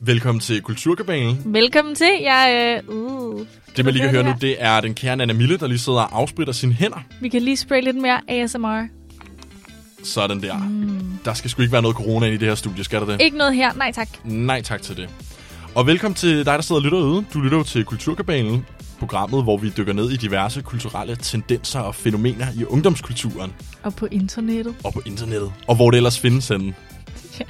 Velkommen til Kulturkabalen. Velkommen til. Jeg, øh, uh, Det, man lige kan høre nu, det er den kære Anna Mille, der lige sidder og afspritter sine hænder. Vi kan lige spraye lidt mere ASMR. Sådan der. Mm. Der skal sgu ikke være noget corona ind i det her studie, skal der det? Ikke noget her. Nej tak. Nej tak til det. Og velkommen til dig, der sidder og lytter ude. Du lytter jo til Kulturkabalen, programmet, hvor vi dykker ned i diverse kulturelle tendenser og fænomener i ungdomskulturen Og på internettet. og på internettet, og hvor det ellers findes henne. Ja.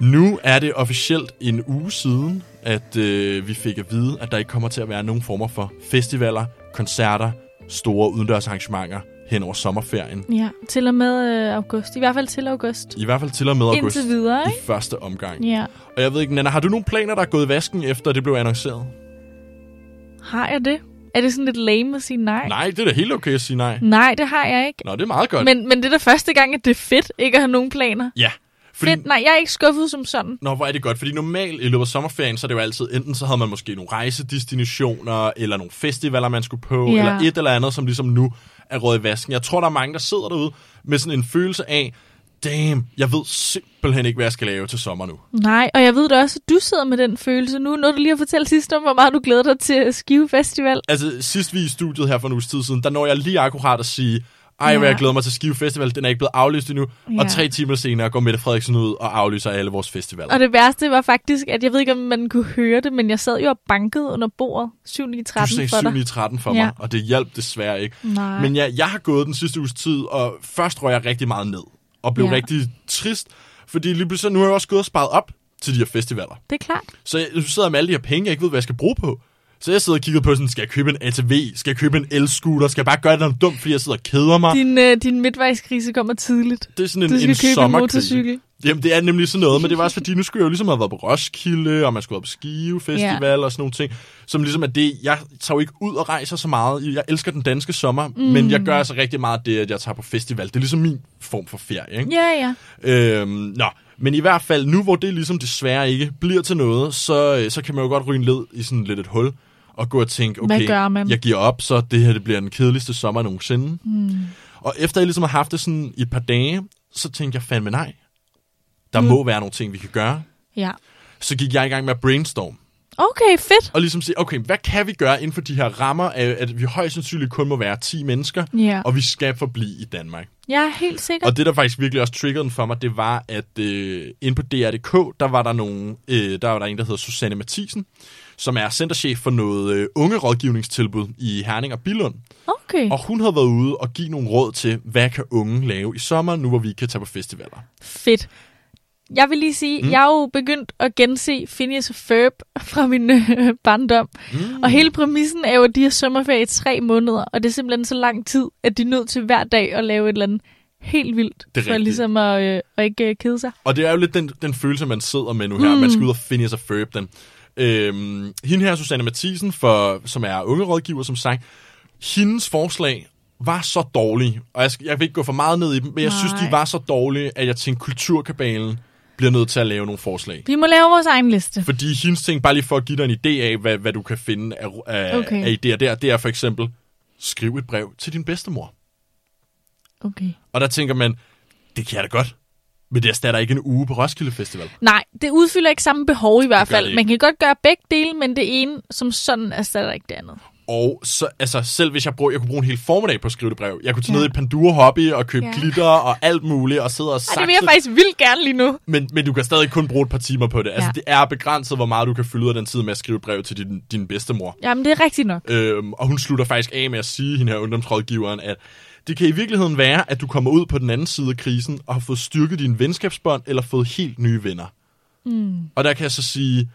Nu er det officielt en uge siden, at øh, vi fik at vide, at der ikke kommer til at være nogen former for festivaler, koncerter, store udendørsarrangementer hen over sommerferien. Ja, til og med øh, august. I hvert fald til august. I hvert fald til og med august Indtil videre, i ikke? første omgang. Ja. Og jeg ved ikke, Nana, har du nogle planer, der er gået i vasken, efter det blev annonceret? Har jeg det? Er det sådan lidt lame at sige nej? Nej, det er da helt okay at sige nej. Nej, det har jeg ikke. Nå, det er meget godt. Men, men det er da første gang, at det er fedt ikke at have nogen planer. Ja, fordi... Fedt. Nej, jeg er ikke skuffet som sådan. Nå, hvor er det godt, fordi normalt i løbet af sommerferien, så er det jo altid, enten så havde man måske nogle rejsedestinationer, eller nogle festivaler, man skulle på, Ja. eller et eller andet, som ligesom nu er råd i vasken. Jeg tror, der er mange, der sidder derude med sådan en følelse af, damn, jeg ved simpelthen ikke, hvad jeg skal lave til sommer nu. Nej, og jeg ved da også, at du sidder med den følelse nu, når du lige har fortalt sidst om, hvor meget du glæder dig til Skive Festival. Altså, sidst vi i studiet her for en uges tid siden, der når jeg lige akkurat at sige, ej, hvor Ja. jeg glæder mig til Skive Festival, den er ikke blevet aflyst endnu. Ja. Og tre timer senere går Mette Frederiksen ud og aflyser alle vores festivaler. Og det værste var faktisk, at jeg ved ikke, om man kunne høre det, men jeg sad jo og bankede under bordet 7 9 du 13 sagde for 7 dig. 9 13 for Ja. mig, og det hjalp desværre ikke. Nej. Men ja, jeg har gået den sidste uges tid, og først røg jeg rigtig meget ned. Og blev Ja. rigtig trist, fordi lige pludselig, nu har jeg også gået og sparet op til de her festivaler. Det er klart. Så jeg, sidder med alle de her penge, jeg ikke ved, hvad jeg skal bruge på. Så jeg sidder og kigger på sådan, skal jeg købe en ATV? Skal jeg købe en el-scooter? Skal jeg bare gøre noget dumt, fordi jeg sidder og keder mig? Din, øh, din midtvejskrise kommer tidligt. Det er sådan en, Du skal en købe en sommerkrise. motorcykel. Jamen, det er nemlig sådan noget, men det var også fordi, nu skulle jeg jo ligesom have været på Roskilde, og man skulle have været på Skive Festival og sådan nogle ting, som ligesom er det, jeg tager jo ikke ud og rejser så meget. Jeg elsker den danske sommer, mm. men jeg gør altså rigtig meget det, at jeg tager på festival. Det er ligesom min form for ferie, ikke? Ja, ja. Øhm, nå, men i hvert fald, nu hvor det ligesom desværre ikke bliver til noget, så, øh, så kan man jo godt ryge led i sådan lidt et hul, og gå og tænke, Hvad okay, gør man? jeg giver op, så det her det bliver den kedeligste sommer nogensinde. Mm. Og efter jeg ligesom har haft det sådan i et par dage, så tænkte jeg fandme nej. Der Mm. må være nogle ting, vi kan gøre. Ja. Så gik jeg i gang med at brainstorm. Okay, fedt. Og ligesom sige, okay, hvad kan vi gøre inden for de her rammer af, at vi højst sandsynligt kun må være 10 mennesker, Ja. og vi skal forblive i Danmark. Er helt sikker. Og det, der faktisk virkelig også triggerede den for mig, det var, at øh, inde på DR.dk, der var der, nogen, øh, der var der en, der hedder Susanne Mathisen, som er centerchef for noget øh, ungerådgivningstilbud i Herning og Billund. Okay, Og hun havde været ude og give nogle råd til, hvad kan unge lave i sommer, nu hvor vi kan tage på festivaler. fedt. Jeg vil lige sige, Mm. jeg er jo begyndt at gense Phineas og Ferb fra min øh, barndom. Mm. Og hele præmissen er jo, at de har sommerferie i tre måneder, og det er simpelthen så lang tid, at de er nødt til hver dag at lave et eller andet helt vildt, Det er for rigtigt. ligesom at, øh, at ikke øh, kede sig. Og det er jo lidt den, den følelse, man sidder med nu her. Mm. Man skal ud og finde sig Ferb den. Øhm, hende her, Susanne Mathisen, for, som er ungerådgiver, som sagt, hendes forslag var så dårlige, og jeg, jeg vil ikke gå for meget ned i dem, men jeg Nej. synes, de var så dårlige, at jeg tænkte, kulturkabalen bliver nødt til at lave nogle forslag. Vi må lave vores egen liste. Fordi hendes ting, bare lige for at give dig en idé af, hvad, hvad du kan finde af, af, Okay. af idéer der, det er for eksempel, skriv et brev til din bedstemor. Okay. Og der tænker man, det kan jeg da godt, men det erstatter ikke en uge på Roskilde Festival. Nej, det udfylder ikke samme behov i hvert fald. Man kan godt gøre begge dele, men det ene som sådan erstatter ikke det andet. Og så, altså, selv hvis jeg brugte, jeg kunne bruge en hel formiddag på at skrive det brev. Jeg kunne tage Ja. ned i Pandura Hobby og købe Ja. glitter og alt muligt, og sidde og Ej, sakse. det vil jeg faktisk vildt gerne lige nu. men, men du kan stadig kun bruge et par timer på det. Altså, Ja. det er begrænset, hvor meget du kan fylde af den tid med at skrive brev til din, din bedstemor. Jamen, det er rigtigt nok. Øhm, og hun slutter faktisk af med at sige, hende her ungdomsrådgiveren, at det kan i virkeligheden være, at du kommer ud på den anden side af krisen og har fået styrket dine venskabsbånd eller fået helt nye venner. Mm. Og der kan jeg så sige,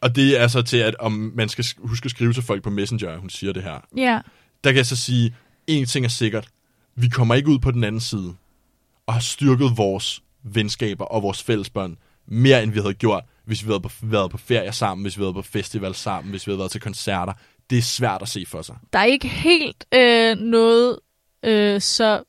og det er så til, at om man skal sk- huske at skrive til folk på Messenger, hun siger det her. Ja. Der kan jeg så sige, en ting er sikkert. Vi kommer ikke ud på den anden side og har styrket vores venskaber og vores fællesbånd mere, end vi havde gjort, hvis vi havde på, været på ferie sammen, hvis vi havde været på festival sammen, hvis vi havde været til koncerter. Det er svært at se for sig. Der er ikke helt øh, noget øh, så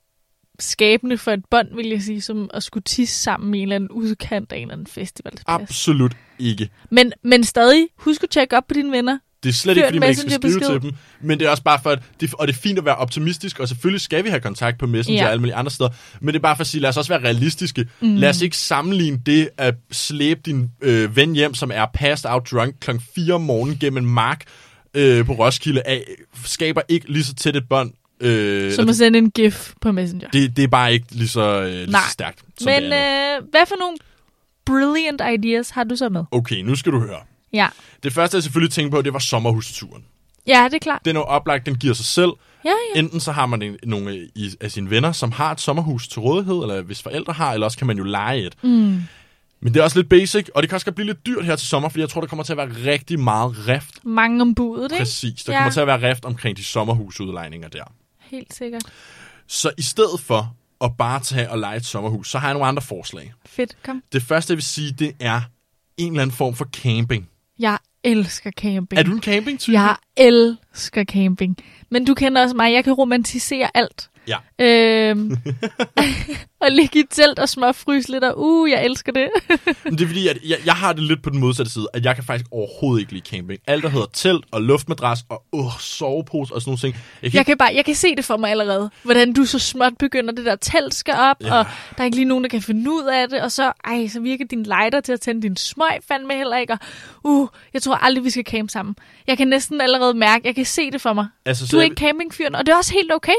skabende for et bånd, vil jeg sige, som at skulle tisse sammen i en eller anden udkant af en eller anden festivalsplads. Absolut ikke. Men, men stadig, husk at tjekke op på dine venner. Det er slet Fyr ikke, fordi man ikke skal skrive til dem. Men det er også bare for, at det, og det er fint at være optimistisk, og selvfølgelig skal vi have kontakt på Messenger Ja. og alle mulige andre steder. Men det er bare for at sige, lad os også være realistiske. Mm. Lad os ikke sammenligne det at slæbe din øh, ven hjem, som er passed out drunk klokken 4 om morgenen gennem en mark øh, på Roskilde, af, skaber ikke lige så tæt et bånd. Øh, Som at sende en gif på Messenger. det, det er bare ikke lige så, øh, lige Nej. så stærkt. Som Men det øh, hvad for nogle brilliant ideas har du så med? Okay, nu skal du høre. Ja, Det første, jeg selvfølgelig tænkte på, det var sommerhusturen. ja det er klart. Den er jo oplagt, den giver sig selv. Ja, ja. Enten så har man en, nogle af sine venner, som har et sommerhus til rådighed, eller hvis forældre har, eller også kan man jo lege et. Mm. Men det er også lidt basic, og det kan også godt blive lidt dyrt her til sommer, fordi jeg tror, der kommer til at være rigtig meget rift. Mange om budet, ikke? Præcis. Der Ja. kommer til at være rift omkring de sommerhusudlejninger der. Helt sikkert. Så i stedet for at bare tage og lege et sommerhus, så har jeg nogle andre forslag. Fedt, kom. Det første, jeg vil sige, det er en eller anden form for camping. Jeg elsker camping. Er du en camping-type? Jeg elsker camping. Men du kender også mig, jeg kan romantisere alt. Ja. Øhm, og ligge i telt og småfryse lidt, og uh, jeg elsker det. Men det er fordi, at jeg, jeg har det lidt på den modsatte side, at jeg kan faktisk overhovedet ikke lide camping. Alt, der hedder telt og luftmadras og uh, sovepose og sådan nogle ting. Jeg kan Jeg kan, bare, jeg kan se det for mig allerede, hvordan du så småt begynder, det der telt skal op, Ja. og der er ikke lige nogen, der kan finde ud af det, og så, ej, så virker din lighter til at tænde din smøg fandme heller ikke, og uh, jeg tror aldrig, vi skal campe sammen. Jeg kan næsten allerede mærke, jeg kan se det for mig. Altså, så Du er jeg- ikke campingfyren, og det er også helt okay.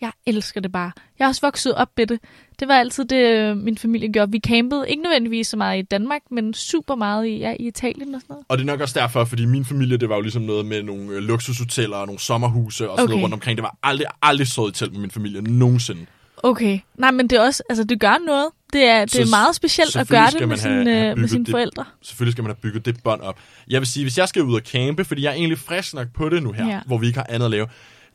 Jeg elsker det bare. Jeg er også vokset op med det. Det var altid det, øh, min familie gjorde. Vi campede ikke nødvendigvis så meget i Danmark, men super meget i, ja, i Italien og sådan noget. Og det er nok også derfor, fordi min familie, det var jo ligesom noget med nogle øh, luksushoteller og nogle sommerhuse og sådan okay. Noget rundt omkring. Det var aldrig, aldrig sovet i telt med min familie nogensinde. Okay. Nej, men det er også, altså det gør noget. Det er, det Så er meget specielt at gøre det med, have- sine, have øh, med sine det. forældre. Selvfølgelig skal man have bygget det bånd op. Jeg vil sige, hvis jeg skal ud og campe, fordi jeg er egentlig frisk nok på det nu her, Ja. hvor vi ikke har andet at lave.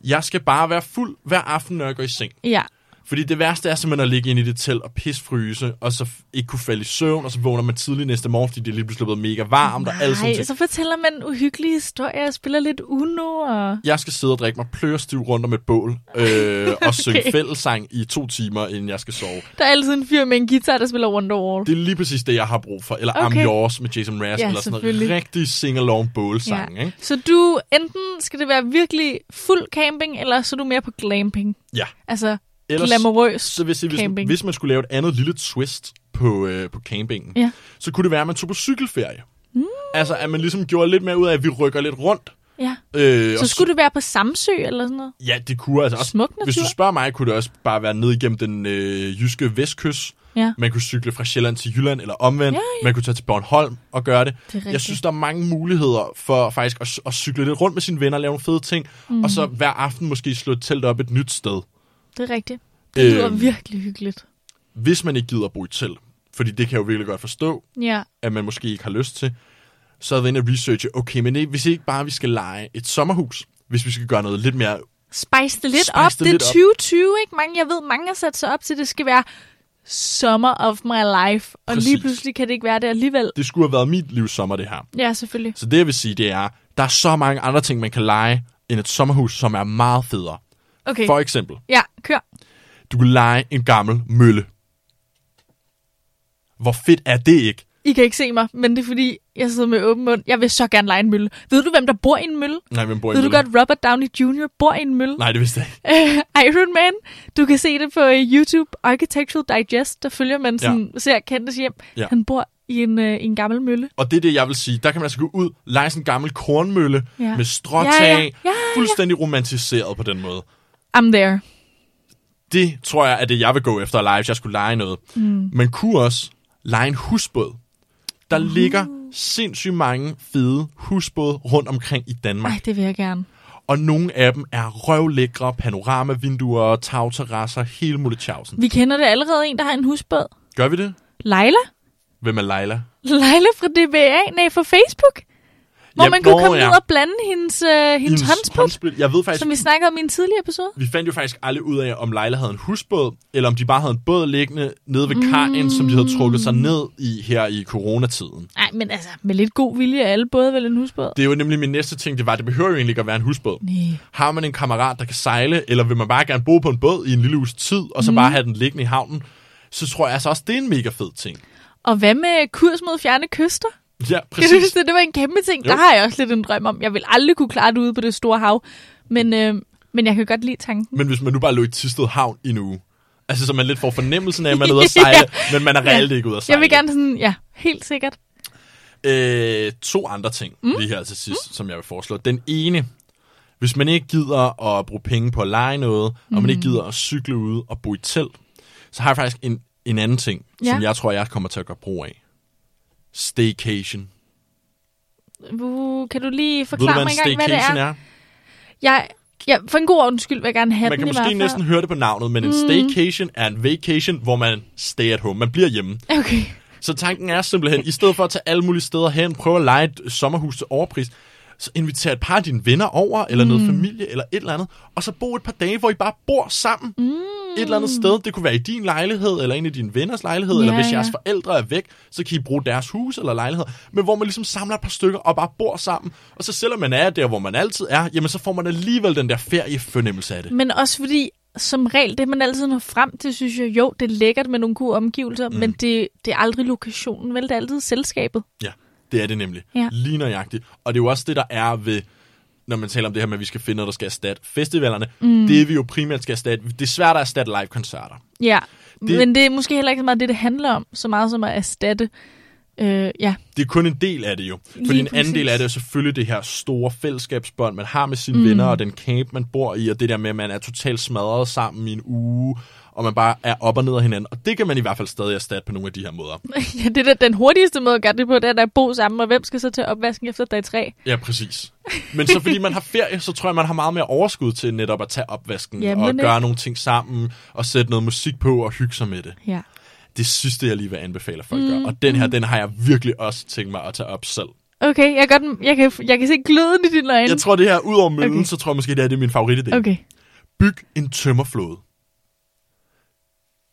Jeg skal bare være fuld hver aften, når jeg går i seng. Ja. Fordi det værste er simpelthen at ligge inde i det telt og pisfryse, og så ikke kunne falde i søvn, og så vågner man tidligt næste morgen, fordi det er lige pludselig blevet mega varmt og alle sådan Nej, ting. så fortæller man uhyggelige historier og spiller lidt Uno. Og... Jeg skal sidde og drikke mig plørestiv rundt om et bål, øh, og synge Okay. fællesang i to timer, inden jeg skal sove. Der er altid en fyr med en guitar, der spiller Wonderwall. Det er lige præcis det, jeg har brug for. Eller Okay. I'm Yours med Jason Mraz, Ja, eller sådan noget rigtig sing-along bålsang, ikke? Så du, enten skal det være virkelig fuld camping, eller så er du mere på glamping. Ja. Altså Ellers, glamourøs så hvis, hvis, camping. hvis man skulle lave et andet lille twist på, øh, på campingen, Ja. så kunne det være, at man tog på cykelferie. Mm. Altså, at man ligesom gjorde lidt mere ud af, at vi rykker lidt rundt. Ja. Øh, Så skulle det være på Samsø eller sådan noget? Ja, det kunne altså også. Smuk Hvis du spørger mig, kunne det også bare være ned igennem den øh, jyske vestkyst. Ja. Man kunne cykle fra Sjælland til Jylland, eller omvendt. Ja, Man kunne tage til Bornholm og gøre det. Det. Jeg synes, der er mange muligheder for faktisk at, at cykle lidt rundt med sine venner, lave nogle fede ting, mm. og så hver aften måske slå et telt op et nyt sted. Det er rigtigt. Det lyder Øhm. virkelig hyggeligt. Hvis man ikke gider at bo i telt, fordi det kan jeg jo virkelig godt forstå, Ja. at man måske ikke har lyst til, så er jeg inde og researche, okay, men det- hvis ikke bare vi skal lege et sommerhus, hvis vi skal gøre noget lidt mere Spice det lidt Spice op. det Det er lidt op. 2020, ikke? Mange, jeg ved, mange har sat sig op til, det skal være summer of my life. Og Præcis. lige pludselig kan det ikke være det alligevel. Det skulle have været mit livs sommer, det her. Ja, selvfølgelig. Så det, jeg vil sige, det er, der er så mange andre ting, man kan lege end et sommerhus, som er meget federe. Okay. For eksempel, Ja, kør. du kan lege en gammel mølle. Hvor fedt er det ikke? I kan ikke se mig, men det er fordi, jeg sidder med åben mund. Jeg vil så gerne lege en mølle. Ved du, hvem der bor i en mølle? Nej, hvem bor i Ved en du mølle? godt, Robert Downey Jr. bor i en mølle? Nej, det vidste jeg ikke. Iron Man. Du kan se det på øh, YouTube. Architectural Digest, der følger man sådan, ja. ser kendtes hjem. Ja. Han bor i en, øh, en gammel mølle. Og det er det, jeg vil sige. Der kan man altså gå ud, lege sådan en gammel kornmølle Ja. med stråtag, Ja, ja. Ja, ja. fuldstændig romantiseret på den måde. I'm there. Det tror jeg er det, jeg vil gå efter at lege, hvis jeg skulle lege noget. Mm. Man kunne også lege en husbåd. Der uh. ligger sindssygt mange fede husbåde rundt omkring i Danmark. Ej, det vil jeg gerne. Og nogle af dem er røvlækre panoramavinduer, tagterrasser, hele muligheden. Vi kender det allerede en, der har en husbåd. Gør vi det? Leila? Hvem er Leila? Leila fra DBA? Nej, fra Facebook. Hvor Ja, man kunne nå, komme ja. ud og blande hendes, øh, hendes håndsprit, håndsprit. Jeg ved faktisk, som vi snakkede om i en tidligere episode. vi fandt jo faktisk aldrig ud af, om Leila havde en husbåd, eller om de bare havde en båd liggende nede ved kajen, som de havde trukket sig ned i her i coronatiden. Nej, men altså, med lidt god vilje er alle både vel en husbåd. Det er jo nemlig min næste ting, det var, det behøver jo egentlig ikke at være en husbåd. Nej. Har man en kammerat, der kan sejle, eller vil man bare gerne bo på en båd i en lille uges tid, og så mm. bare have den liggende i havnen, så tror jeg altså også, det er en mega fed ting. Og hvad med kurs mod fjerne kyster? Ja, Kan du præcis. huske det? Det var en kæmpe ting. Jo. Der har jeg også lidt en drøm om. Jeg vil aldrig kunne klare det ude på det store hav. Men, øh, men jeg kan godt lide tanken. Men hvis man nu bare lå i Tisted Havn i en uge, altså så man lidt får fornemmelsen af, at man er ude at sejle, men man er reelt ikke ude at sejle. Jeg vil gerne sådan, ja, helt sikkert. Øh, to andre ting mm. lige her til sidst, mm. som jeg vil foreslå. Den ene, hvis man ikke gider at bruge penge på at lege noget, mm. og man ikke gider at cykle ude og bo i telt, så har jeg faktisk en, en anden ting, ja. som Ja. jeg tror, jeg kommer til at gøre brug af. Staycation. Uh, kan du lige du, forklare hvad mig en engang, hvad det er? er? Jeg, ja, for en god ordens skyld vil jeg gerne have Man den kan i hvert måske næsten høre det på navnet, men en staycation er en vacation, hvor man stay at home. Man bliver hjemme. Okay. Så tanken er simpelthen, i stedet for at tage alle mulige steder hen, prøve at lege et sommerhus til overpris, så inviter et par af dine venner over, eller noget familie, eller et eller andet, og så bo et par dage, hvor I bare bor sammen. Mm. Et eller andet sted. Det kunne være i din lejlighed, eller en af dine venners lejlighed, ja, eller hvis jeres ja. forældre er væk, så kan I bruge deres hus eller lejlighed, men hvor man ligesom samler et par stykker og bare bor sammen. Og så selvom man er der, hvor man altid er, jamen så får man alligevel den der feriefornemmelse af det. Men også fordi, som regel, det man altid når frem til, synes jeg, jo, det er lækkert med nogle gode omgivelser, mm. men det, det er aldrig lokationen, vel? Det er altid selskabet. Ja, det er det nemlig. Ja. Lige nøjagtigt. Og det er jo også det, der er ved, når man taler om det her med, at vi skal finde noget, der skal erstatte festivalerne. Mm. Det vi jo primært skal erstatte. Det er svært at erstatte live-koncerter. Ja, Det- men det er måske heller ikke så meget det, det handler om, så meget som at erstatte, øh, ja, Det er kun en del af det jo. Fordi Lige en anden præcis. del af det er selvfølgelig det her store fællesskabsbånd, man har med sine mm. venner, og den camp, man bor i, og det der med, at man er totalt smadret sammen i en uge, og man bare er op og ned af hinanden. Og det kan man i hvert fald stadig erstatte på nogle af de her måder. ja det er den hurtigste måde at gøre det på, det er at bo sammen, og hvem skal så tage opvasken efter dag tre? Ja, præcis. Men så fordi man har ferie, så tror jeg, man har meget mere overskud til netop at tage opvasken Jamen, og ikke? gøre nogle ting sammen, og sætte noget musik på og hygge sig med det. Ja. Det sidste, jeg lige vil anbefale, folk mm, gør. Og den her, den har jeg virkelig også tænkt mig at tage op selv. Okay, jeg, gør den, jeg, kan, jeg kan se gløden i dine øjne. Jeg tror, det her, ud over møllen. Okay. så tror jeg måske, det er, det er min favoritidé. Okay, Byg en tømmerflåde.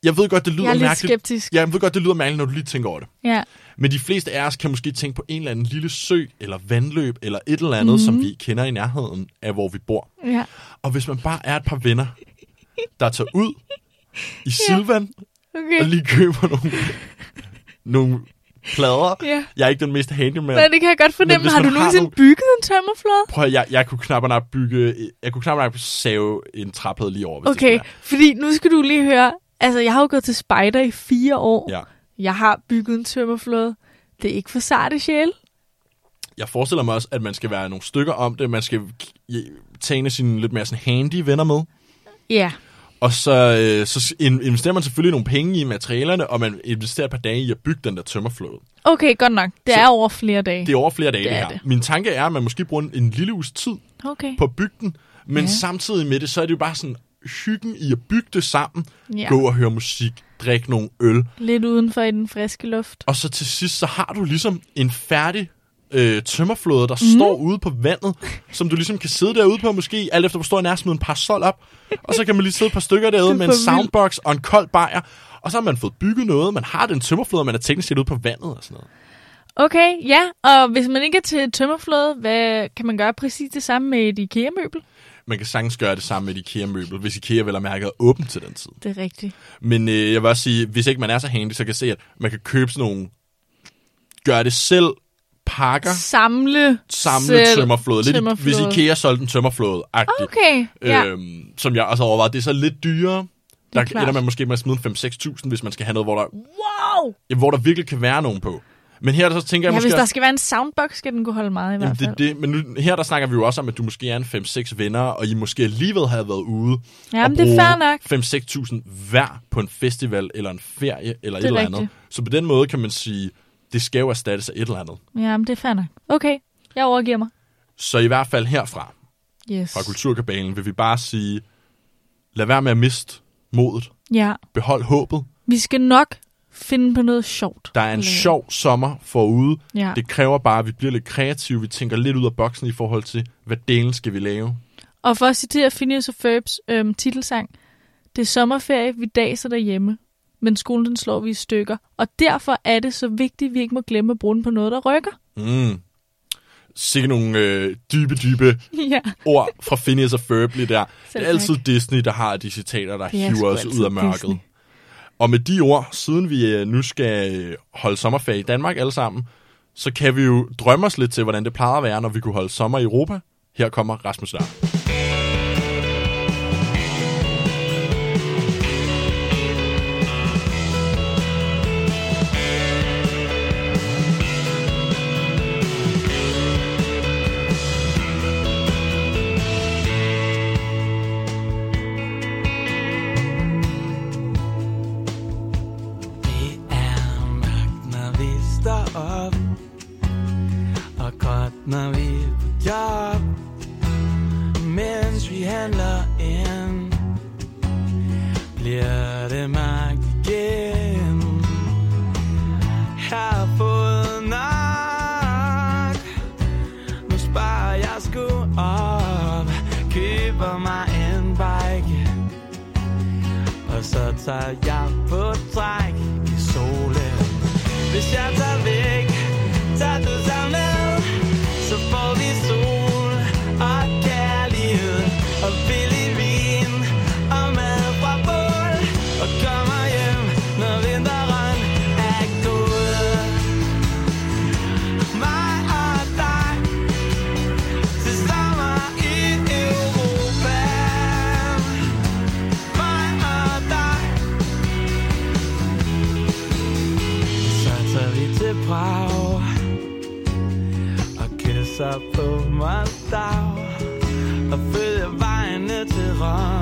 Jeg ved godt, det lyder jeg er lidt mærkeligt. skeptisk. Ja, jeg ved godt, det lyder mærkeligt, når du lige tænker over det. Ja. Men de fleste af os kan måske tænke på en eller anden lille sø, eller vandløb, eller et eller andet, Mhm. mm. som vi kender i nærheden af, hvor vi bor. ja. Og hvis man bare er et par venner, der tager ud i Silvan Okay. og lige køber nogle, nogle plader. Ja. Jeg er ikke den mest handyman. Men det kan jeg godt fornemme. Har du nogensinde nogle- bygget en tømmerflåde? Prøv jeg, jeg kunne knap nok bygge, jeg kunne knap nok save en træplade lige over, hvis det Okay, skulle fordi nu skal du lige høre. Altså, jeg har jo gået til spejder i fire år. Ja. Jeg har bygget en tømmerflåde. Det er ikke for sarte sjæl. Jeg forestiller mig også, at man skal være nogle stykker om det. Man skal tage sine lidt mere sådan handy venner med. Ja. Og så, øh, så in- investerer man selvfølgelig nogle penge i materialerne, og man investerer et par dage i at bygge den der tømmerflåde. Okay, godt nok. Det Så- er over flere dage. Det er over flere dage, Det det, er her. det. Min tanke er, at man måske bruger en, en lille uges tid Okay. på at bygge den, men ja. samtidig med det, så er det jo bare sådan hyggen i at bygge det sammen, Ja. gå og høre musik, drikke nogle øl, Lidt udenfor i den friske luft. og så til sidst, så har du ligesom en færdig øh, tømmerflåde, der mm. står ude på vandet, som du ligesom kan sidde derude på, måske alt efter, hvor stor en er, smide en parasol op, og så kan man lige sidde et par stykker derude er med en soundbox og en kold bajer, og så har man fået bygget noget, man har den tømmerflåde, man er teknisk set ude på vandet og sådan noget. Okay, ja. Og hvis man ikke er til tømmerflåde, hvad kan man gøre præcis det samme med et IKEA-møbel? Man kan sagtens gøre det samme med et IKEA-møbel, hvis IKEA vel er mærket åbent til den tid. Det er rigtigt. Men øh, jeg vil også sige, hvis ikke man er så handy, så kan jeg se, at man kan købe sådan nogle gør det selv pakker, Samle, samle tømmerflåde. Lidt, tømmerflåde. Hvis IKEA solgte en tømmerflåde, agtigt. Okay, ja. øhm, som jeg også har overvejet. Det er så lidt dyrere. Der klart. ender man måske med at smide en 5-6.000, hvis man skal have noget, hvor der, Wow! ja, hvor der virkelig kan være nogen på. Men her der så tænker jeg Ja, måske... hvis der skal være en soundbox, skal den kunne holde meget i hvert fald. det, det, men nu, her der snakker vi jo også om, at du måske er en 5-6 venner, og I måske alligevel havde været ude Jamen, og det er fair nok. 5-6.000 hver på en festival, eller en ferie, eller et Det er eller rigtigt. andet. Så på den måde kan man sige, det skal jo erstattes af et eller andet. Jamen, det er fair nok. Okay, jeg overgiver mig. Så i hvert fald herfra, Yes. fra Kulturkabalen, vil vi bare sige, lad være med at miste modet. Ja, Behold håbet. vi skal nok finde på noget sjovt. Der er en Eller- sjov sommer forude. Ja. Det kræver bare, at vi bliver lidt kreative. Vi tænker lidt ud af boksen i forhold til, hvad delen skal vi lave. Og for at citere Phineas og Ferbs øhm, titelsang, det er sommerferie, vi daser derhjemme, men skolen den slår vi i stykker. Og derfor er det så vigtigt, at vi ikke må glemme at bruge den på noget, der rykker. Mm. Sikke nogle øh, dybe, dybe ja, ord fra Phineas og Ferb lige der. Selv det er altid tak. Disney, der har de citater, der er hiver os ud af mørket. Disney. Og med de ord, siden vi øh, nu skal øh, holde sommerferie i Danmark alle sammen, så kan vi jo drømme os lidt til, hvordan det plejer at være, når vi kunne holde sommer i Europa. Her kommer Rasmus Lær. Når vi er på job Mens vi handler ind. Bliver det magt igen? Har fået nok. Nu sparer jeg sgu op Køber mig en bike og så tager jeg på træk i solen. Hvis jeg tager væk, verra.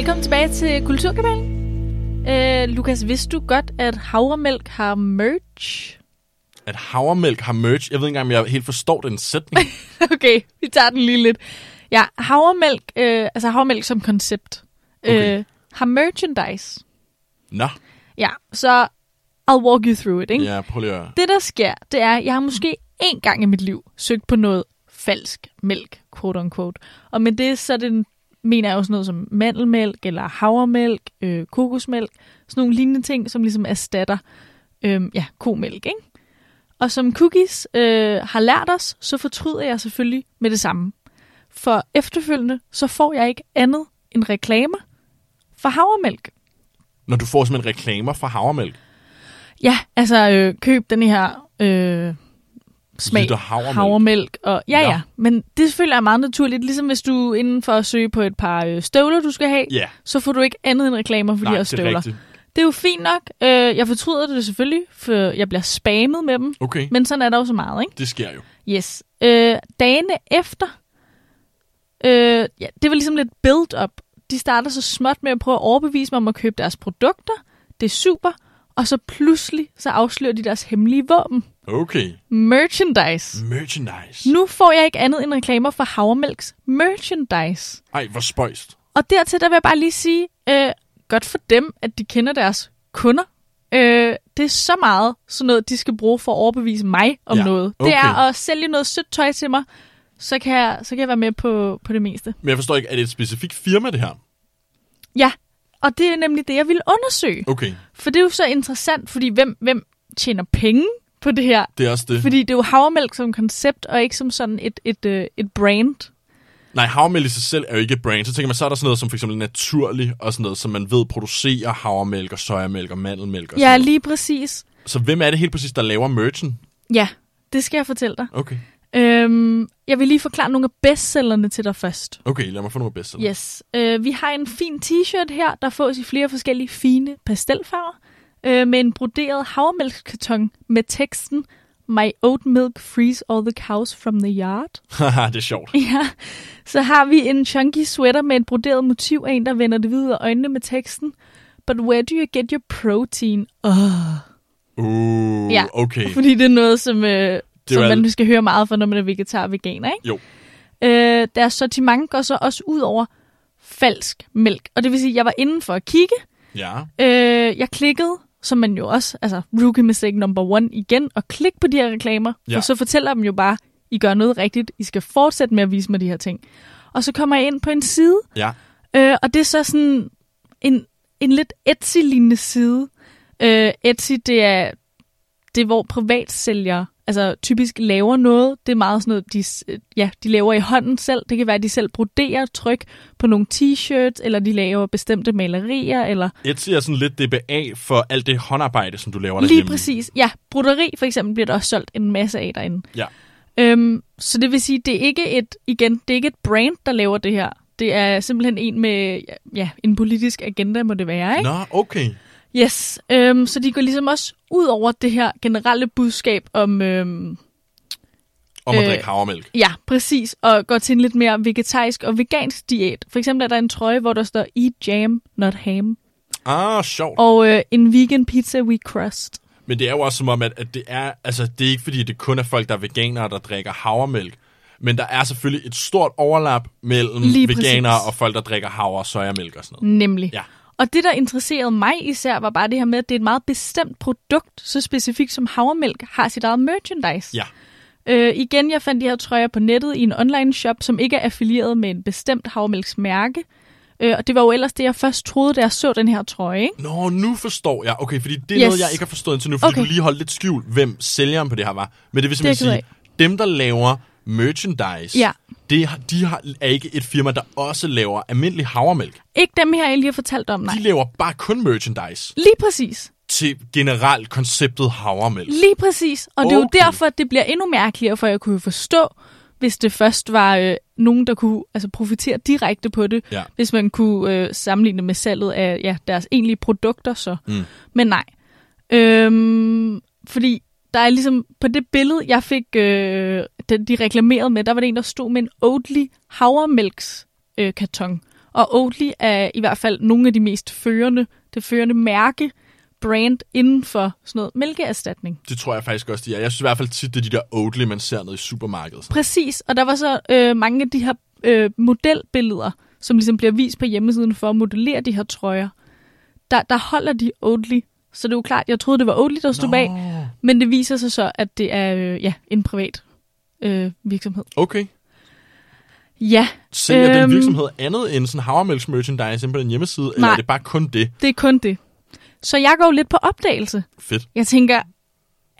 Velkommen tilbage til Kulturkabalen. Øh, Lukas, vidste du godt, at havremælk har merch? At havremælk har merch. Jeg ved ikke engang, om jeg helt forstår den sætning. okay, vi tager den lige lidt. Ja, havremælk, øh, altså havremælk som koncept, Okay. øh, har merchandise. Nå, Ja, så I'll walk you through it, ikke? ja, prøv lige at... Det, der sker, det er, at jeg har måske én gang i mit liv søgt på noget falsk mælk, quote unquote. Og med det, så er det, mener jeg jo sådan noget som mandelmælk, eller havremælk, øh, kokosmælk, sådan nogle lignende ting, som ligesom erstatter øhm, ja, komælk, ikke? Og som cookies øh, har lært os, så fortryder jeg selvfølgelig med det samme. For efterfølgende, så får jeg ikke andet end reklamer for havremælk. Når du får simpelthen reklamer fra havremælk. Ja, altså øh, køb den her øh, smag havremælk. havremælk. Og, ja, Nå. ja, men det selvfølgelig er meget naturligt. Ligesom hvis du inden for at søge på et par øh, støvler, du skal have, Ja, så får du ikke andet end reklamer for nej, de her det er støvler. rigtigt. Det er jo fint nok. Øh, jeg fortryder det selvfølgelig, for jeg bliver spammet med dem. Okay, Men sådan er der jo så meget, ikke? det sker jo. Yes. Øh, dagene efter, øh, ja, det var ligesom lidt build-up. De starter så småt med at prøve at overbevise mig om at købe deres produkter. Det er super. Og så pludselig, så afslører de deres hemmelige våben. Okay, Merchandise. merchandise. Nu får jeg ikke andet end reklamer for Havremælks merchandise. Ej, hvor spøjst. Og dertil, der vil jeg bare lige sige, øh, godt for dem, at de kender deres kunder. Øh, det er så meget sådan noget, de skal bruge for at overbevise mig om Ja, noget. okay. Det er at sælge noget sødt tøj til mig, så kan jeg, så kan jeg være med på, på det meste. Men jeg forstår ikke, er det et specifikt firma, det her? Ja, og det er nemlig det, jeg vil undersøge. Okay, For det er jo så interessant, fordi hvem, hvem tjener penge på det her? det er også det. Fordi det er jo havremælk som koncept, og ikke som sådan et, et, øh, et brand. Nej, havremælk i sig selv er jo ikke et brand. Så tænker man, så er der sådan noget som for eksempel naturlig, og sådan noget, som man ved producerer havremælk og sojamælk og mandelmælk og Ja, sådan noget. lige præcis. Så hvem er det helt præcis, der laver merchen? Ja, det skal jeg fortælle dig. Okay. Øhm, jeg vil lige forklare nogle af bestsellerne til dig først. Okay, lad mig få nogle bedste. Yes. Øh, vi har en fin t-shirt her, der fås i flere forskellige fine pastelfarver, øh, med en broderet havremælkskarton med teksten My oat milk frees all the cows from the yard. Haha, det er sjovt. Ja, så har vi en chunky sweater med et broderet motiv af en, der vender det videre øjnene med teksten But where do you get your protein? Oh. Uh, Ja. okay. Fordi det er noget, som, øh, er som man skal høre meget for, når man er vegetar og veganer, ikke? Jo. Øh, deres sortiment går så også ud over falsk mælk. Og det vil sige, at jeg var inde for at kigge. Ja. Øh, jeg klikkede, som man jo også, altså rookie mistake number one igen, og klik på de her reklamer. Ja. For så fortæller dem jo bare, I gør noget rigtigt. I skal fortsætte med at vise mig de her ting. Og så kommer jeg ind på en side, Ja. Øh, og det er så sådan en, en lidt Etsy-lignende side. Øh, Etsy, det er, det er, hvor privatsælgere altså, typisk laver noget. Det er meget sådan noget, de, ja, de laver i hånden selv. Det kan være, at de selv broderer tryk på nogle t-shirts, eller de laver bestemte malerier, eller Etsy er sådan lidt DBA for alt det håndarbejde, som du laver lige derhjemme. præcis. Ja, broderi for eksempel bliver der også solgt en masse af derinde. Ja. Øhm, så det vil sige, det er ikke et, igen, det er ikke et brand, der laver det her. Det er simpelthen en med ja, en politisk agenda, må det være, ikke? Nå, okay. Yes, øhm, så de går ligesom også ud over det her generelle budskab om, øhm, Om at Øh, drikke havremælk. ja, præcis, og går til en lidt mere vegetarisk og vegansk diæt. For eksempel er der en trøje, hvor der står Eat Jam, Not Ham, Ah, sjovt. og øh, en vegan pizza we crust. Men det er jo også som om, at, at det er, altså det er ikke fordi, det kun er folk, der er veganere, der drikker havremælk. Men der er selvfølgelig et stort overlap mellem Lige veganere præcis. og folk, der drikker havre og sojamælk og sådan noget. Nemlig. Ja. Og det, der interesserede mig især, var bare det her med, at det er et meget bestemt produkt, så specifikt som havremælk har sit eget merchandise. Ja. Øh, igen, jeg fandt de her trøjer på nettet i en online shop, som ikke er affilieret med en bestemt havremælksmærke. Øh, og det var jo ellers det, jeg først troede, da jeg så den her trøje. Ikke? Nå, nu forstår jeg. Okay, fordi det er Yes. noget, jeg ikke har forstået indtil nu, fordi Okay. du lige holdt lidt skjult, hvem sælgeren på det her var. Men det vil simpelthen Det sige, dem, der laver merchandise, Ja. det, de har, er ikke et firma, der også laver almindelig havremælk. Ikke dem her, jeg lige har fortalt om, nej. De laver bare kun merchandise Lige præcis. til generelt konceptet havremælk. Lige præcis. Og det er jo Okay. derfor, at det bliver endnu mærkeligere, for jeg kunne jo forstå, hvis det først var øh, nogen, der kunne altså, profitere direkte på det. Ja. Hvis man kunne øh, sammenligne det med salget af ja, deres egentlige produkter så. Mm. Men nej. Øhm, fordi der er ligesom, på det billede, jeg fik, øh, den, de reklamerede med, der var det en, der stod med en Oatly havremælks øh, karton. Og Oatly er i hvert fald nogle af de mest førende, det førende mærke, brand inden for sådan noget mælkeerstatning. Det tror jeg faktisk også, de er. Jeg synes i hvert fald tit, det er de der Oatly, man ser nede i supermarkedet. Præcis, og der var så øh, mange af de her øh, modelbilleder, som ligesom bliver vist på hjemmesiden for at modellere de her trøjer. Der, der holder de Oatly, så det er jo klart, jeg troede, det var Oatly, der stod Nå. bag, men det viser sig så, at det er øh, ja, en privat øh, virksomhed. Okay. Ja, Sælger øhm, den virksomhed andet end sådan havremælks merchandise inde på den hjemmeside, eller Nej. er det bare kun det? det er kun det. Så jeg går lidt på opdagelse. Fedt. Jeg tænker,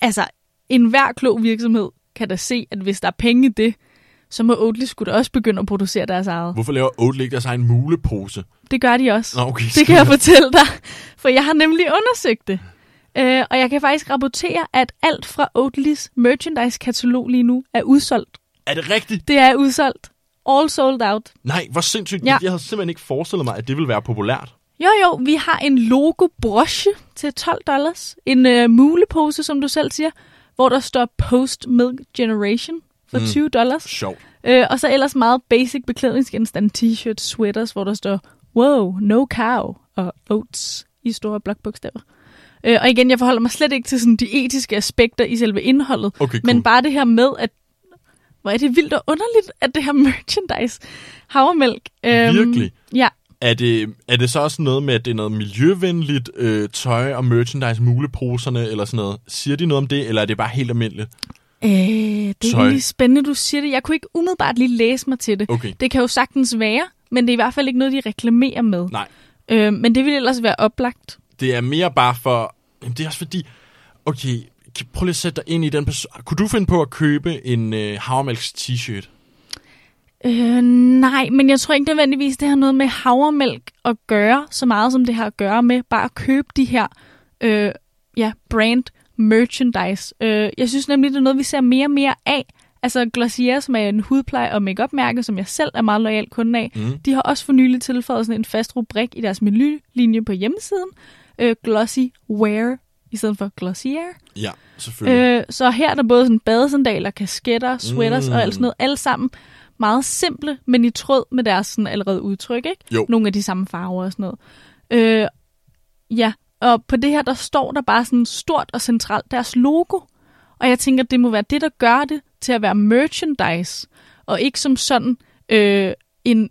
altså, enhver klog virksomhed kan da se, at hvis der er penge i det, så må Oatly skulle da også begynde at producere deres eget. Hvorfor laver Oatly ikke deres egen mulepose? Det gør de også. Nå, okay. Det kan jeg fortælle dig, for jeg har nemlig undersøgt det. Øh, og jeg kan faktisk rapportere, at alt fra Oatlys merchandise-katalog lige nu er udsolgt. Er det rigtigt? Det er udsolgt. All sold out. Nej, hvor sindssygt. Ja. Jeg havde simpelthen ikke forestillet mig, at det ville være populært. Jo, jo, vi har en logo-broche til 12 dollars. En øh, mulepose, som du selv siger, hvor der står Post Milk Generation for Mm. 20 dollars. Sjovt. Øh, og så ellers meget basic beklædningsgenstand, t-shirts, sweaters, hvor der står, wow, no cow, og oats i store blokbogstaver. Øh, og igen, jeg forholder mig slet ikke til sådan de etiske aspekter i selve indholdet, Okay, cool. men bare det her med, at hvor er det vildt og underligt, at det her merchandise, havremælk. øhm, Virkelig? Ja, Er det, er det så også noget med, at det er noget miljøvenligt øh, tøj og merchandise, muleposerne eller sådan noget? Siger de noget om det, eller er det bare helt almindeligt? øh, det er lige spændende, du siger det. Jeg kunne ikke umiddelbart lige læse mig til det. Okay. Det kan jo sagtens være, men det er i hvert fald ikke noget, de reklamerer med. Nej, Øh, men det vil ellers være oplagt. Det er mere bare for... Jamen, det er også fordi... Okay, prøv lige at sætte dig ind i den person. Kunne du finde på at købe en øh, havremælks t-shirt? Øh, nej, men jeg tror ikke nødvendigvis, det har noget med havremælk at gøre, så meget som det har at gøre med bare at købe de her øh, ja, brand merchandise. Øh, jeg synes nemlig, det er noget, vi ser mere og mere af. Altså Glossier, som er en hudpleje- og makeup mærke som jeg selv er meget lojal kunde af, Mm. de har også for nylig tilføjet sådan en fast rubrik i deres menulinje på hjemmesiden. Øh, Glossy Wear i stedet for Glossier. Ja, selvfølgelig. Øh, så her er der både sådan badesandaler, kasketter, sweaters mm. og alt sådan noget. Alle sammen meget simple, men i tråd med deres sådan allerede udtryk. Ikke? Jo. Nogle af de samme farver og sådan noget. Øh, ja, og på det her, der står der bare sådan stort og centralt deres logo. Og jeg tænker, det må være det, der gør det til at være merchandise, og ikke som sådan øh, en,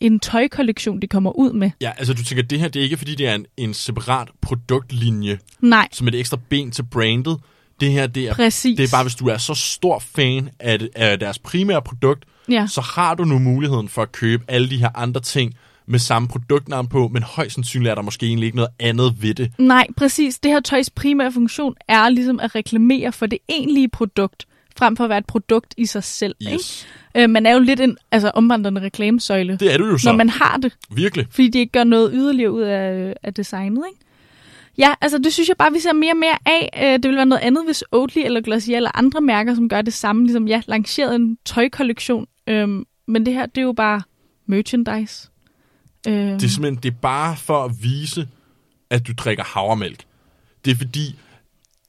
en tøjkollektion, de kommer ud med. ja, altså du tænker, det her det er ikke, fordi det er en, en separat produktlinje, Nej, som et ekstra ben til brandet. Det her, det er, præcis. det er bare, hvis du er så stor fan af, af deres primære produkt, Ja. så har du nu muligheden for at købe alle de her andre ting med samme produktnavn på, men højst sandsynligt er der måske egentlig ikke noget andet ved det. Nej, præcis. Det her tøjs primære funktion er ligesom at reklamere for det egentlige produkt, frem for at være et produkt i sig selv. Yes. Ikke? Øh, man er jo lidt en altså, omvandrende reklamesøjle, Det er du jo så. når man har det, Virkelig. fordi de ikke gør noget yderligere ud af, af designet. Ikke? Ja, altså det synes jeg bare, vi ser mere og mere af. Øh, det vil være noget andet, hvis Oatly eller Glossier eller andre mærker, som gør det samme, ligesom ja, lanceret en tøjkollektion. Øhm, men det her, det er jo bare merchandise. Øhm, Det er simpelthen det er bare for at vise, at du drikker havremælk. Det er fordi,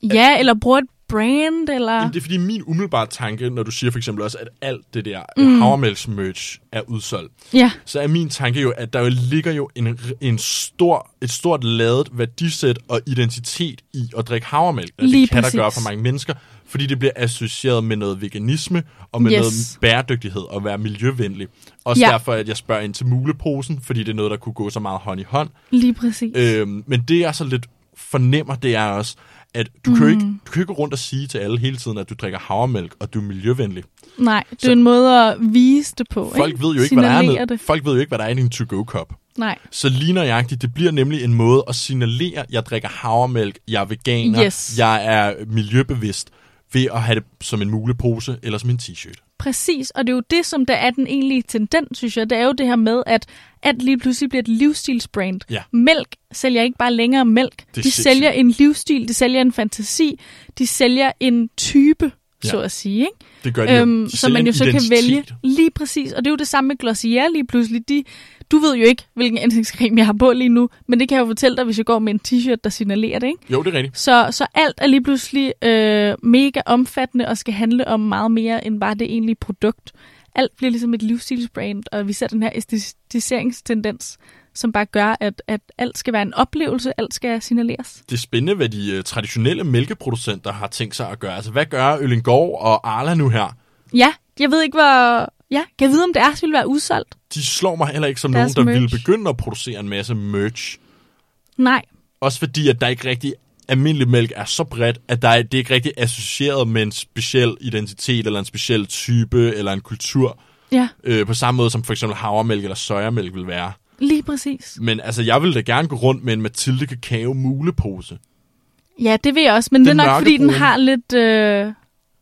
ja, eller bruger et brand, eller... Jamen, det er fordi min umiddelbare tanke, når du siger for eksempel også, at alt det der mm. havremælksmerch er udsolgt, Ja, så er min tanke jo, at der jo ligger jo en, en stor, et stort ladet værdisæt og identitet i at drikke havremælk. Og Lige det kan præcis. der gøre for mange mennesker, fordi det bliver associeret med noget veganisme og med Yes. noget bæredygtighed og være miljøvenlig. Også Ja. derfor, at jeg spørger ind til muleposen, fordi det er noget, der kunne gå så meget hånd i hånd. lige præcis. Øhm, men det jeg så lidt fornemmer, det er også, at du, mm. kan ikke, du kan ikke gå rundt og sige til alle hele tiden, at du drikker havremælk, og du er miljøvenlig. Nej, det Så- er en måde at vise det på. Folk ikke? ved jo ikke, hvad der er det. Folk ved jo ikke, hvad der er i din to-go-kop. Nej, Så lige nøjagtigt, det bliver nemlig en måde at signalere, at jeg drikker havremælk, jeg er veganer, Yes. jeg er miljøbevidst, ved at have det som en mulepose eller som en t-shirt. præcis. Og det er jo det, som der er den egentlige tendens, synes jeg. Det er jo det her med, at alt lige pludselig bliver et livsstilsbrand. Ja. Mælk sælger ikke bare længere mælk. er De sælger en livsstil, de sælger en fantasi, de sælger en type, Ja. så at sige. Ikke? Det gør de. Øhm, som man jo så kan identitet. vælge. Lige præcis. Og det er jo det samme med Glossier lige pludselig. De, du ved jo ikke, hvilken ansigtscreme jeg har på lige nu, men det kan jeg jo fortælle dig, hvis jeg går med en t-shirt, der signalerer det. Ikke? Jo, det er rigtigt. Så, så alt er lige pludselig øh, mega omfattende og skal handle om meget mere end bare det egentlige produkt. Alt bliver ligesom et livsstilsbrand, og vi ser den her æstetiseringstendens, som bare gør, at, at alt skal være en oplevelse, alt skal signaleres. Det er spændende, hvad de uh, traditionelle mælkeproducenter har tænkt sig at gøre. Altså, hvad gør Øllingård og Arla nu her? Ja, jeg ved ikke, hvor... Ja, kan jeg vide, om deres ville være udsolgt? De slår mig heller ikke som Deres nogen, der merch. ville begynde at producere en masse merch. Nej, Også fordi, at der ikke rigtig almindelig mælk er så bredt, at der er, det er ikke rigtig associeret med en speciel identitet, eller en speciel type, eller en kultur, ja, øh, på samme måde som for eksempel havremælk eller sojamælk vil være. Lige præcis. Men altså, jeg ville da gerne gå rundt med en Mathilde Kakao mulepose. Ja, det vil jeg også, men Den det er nok, fordi den mørkebrune. har lidt... Øh...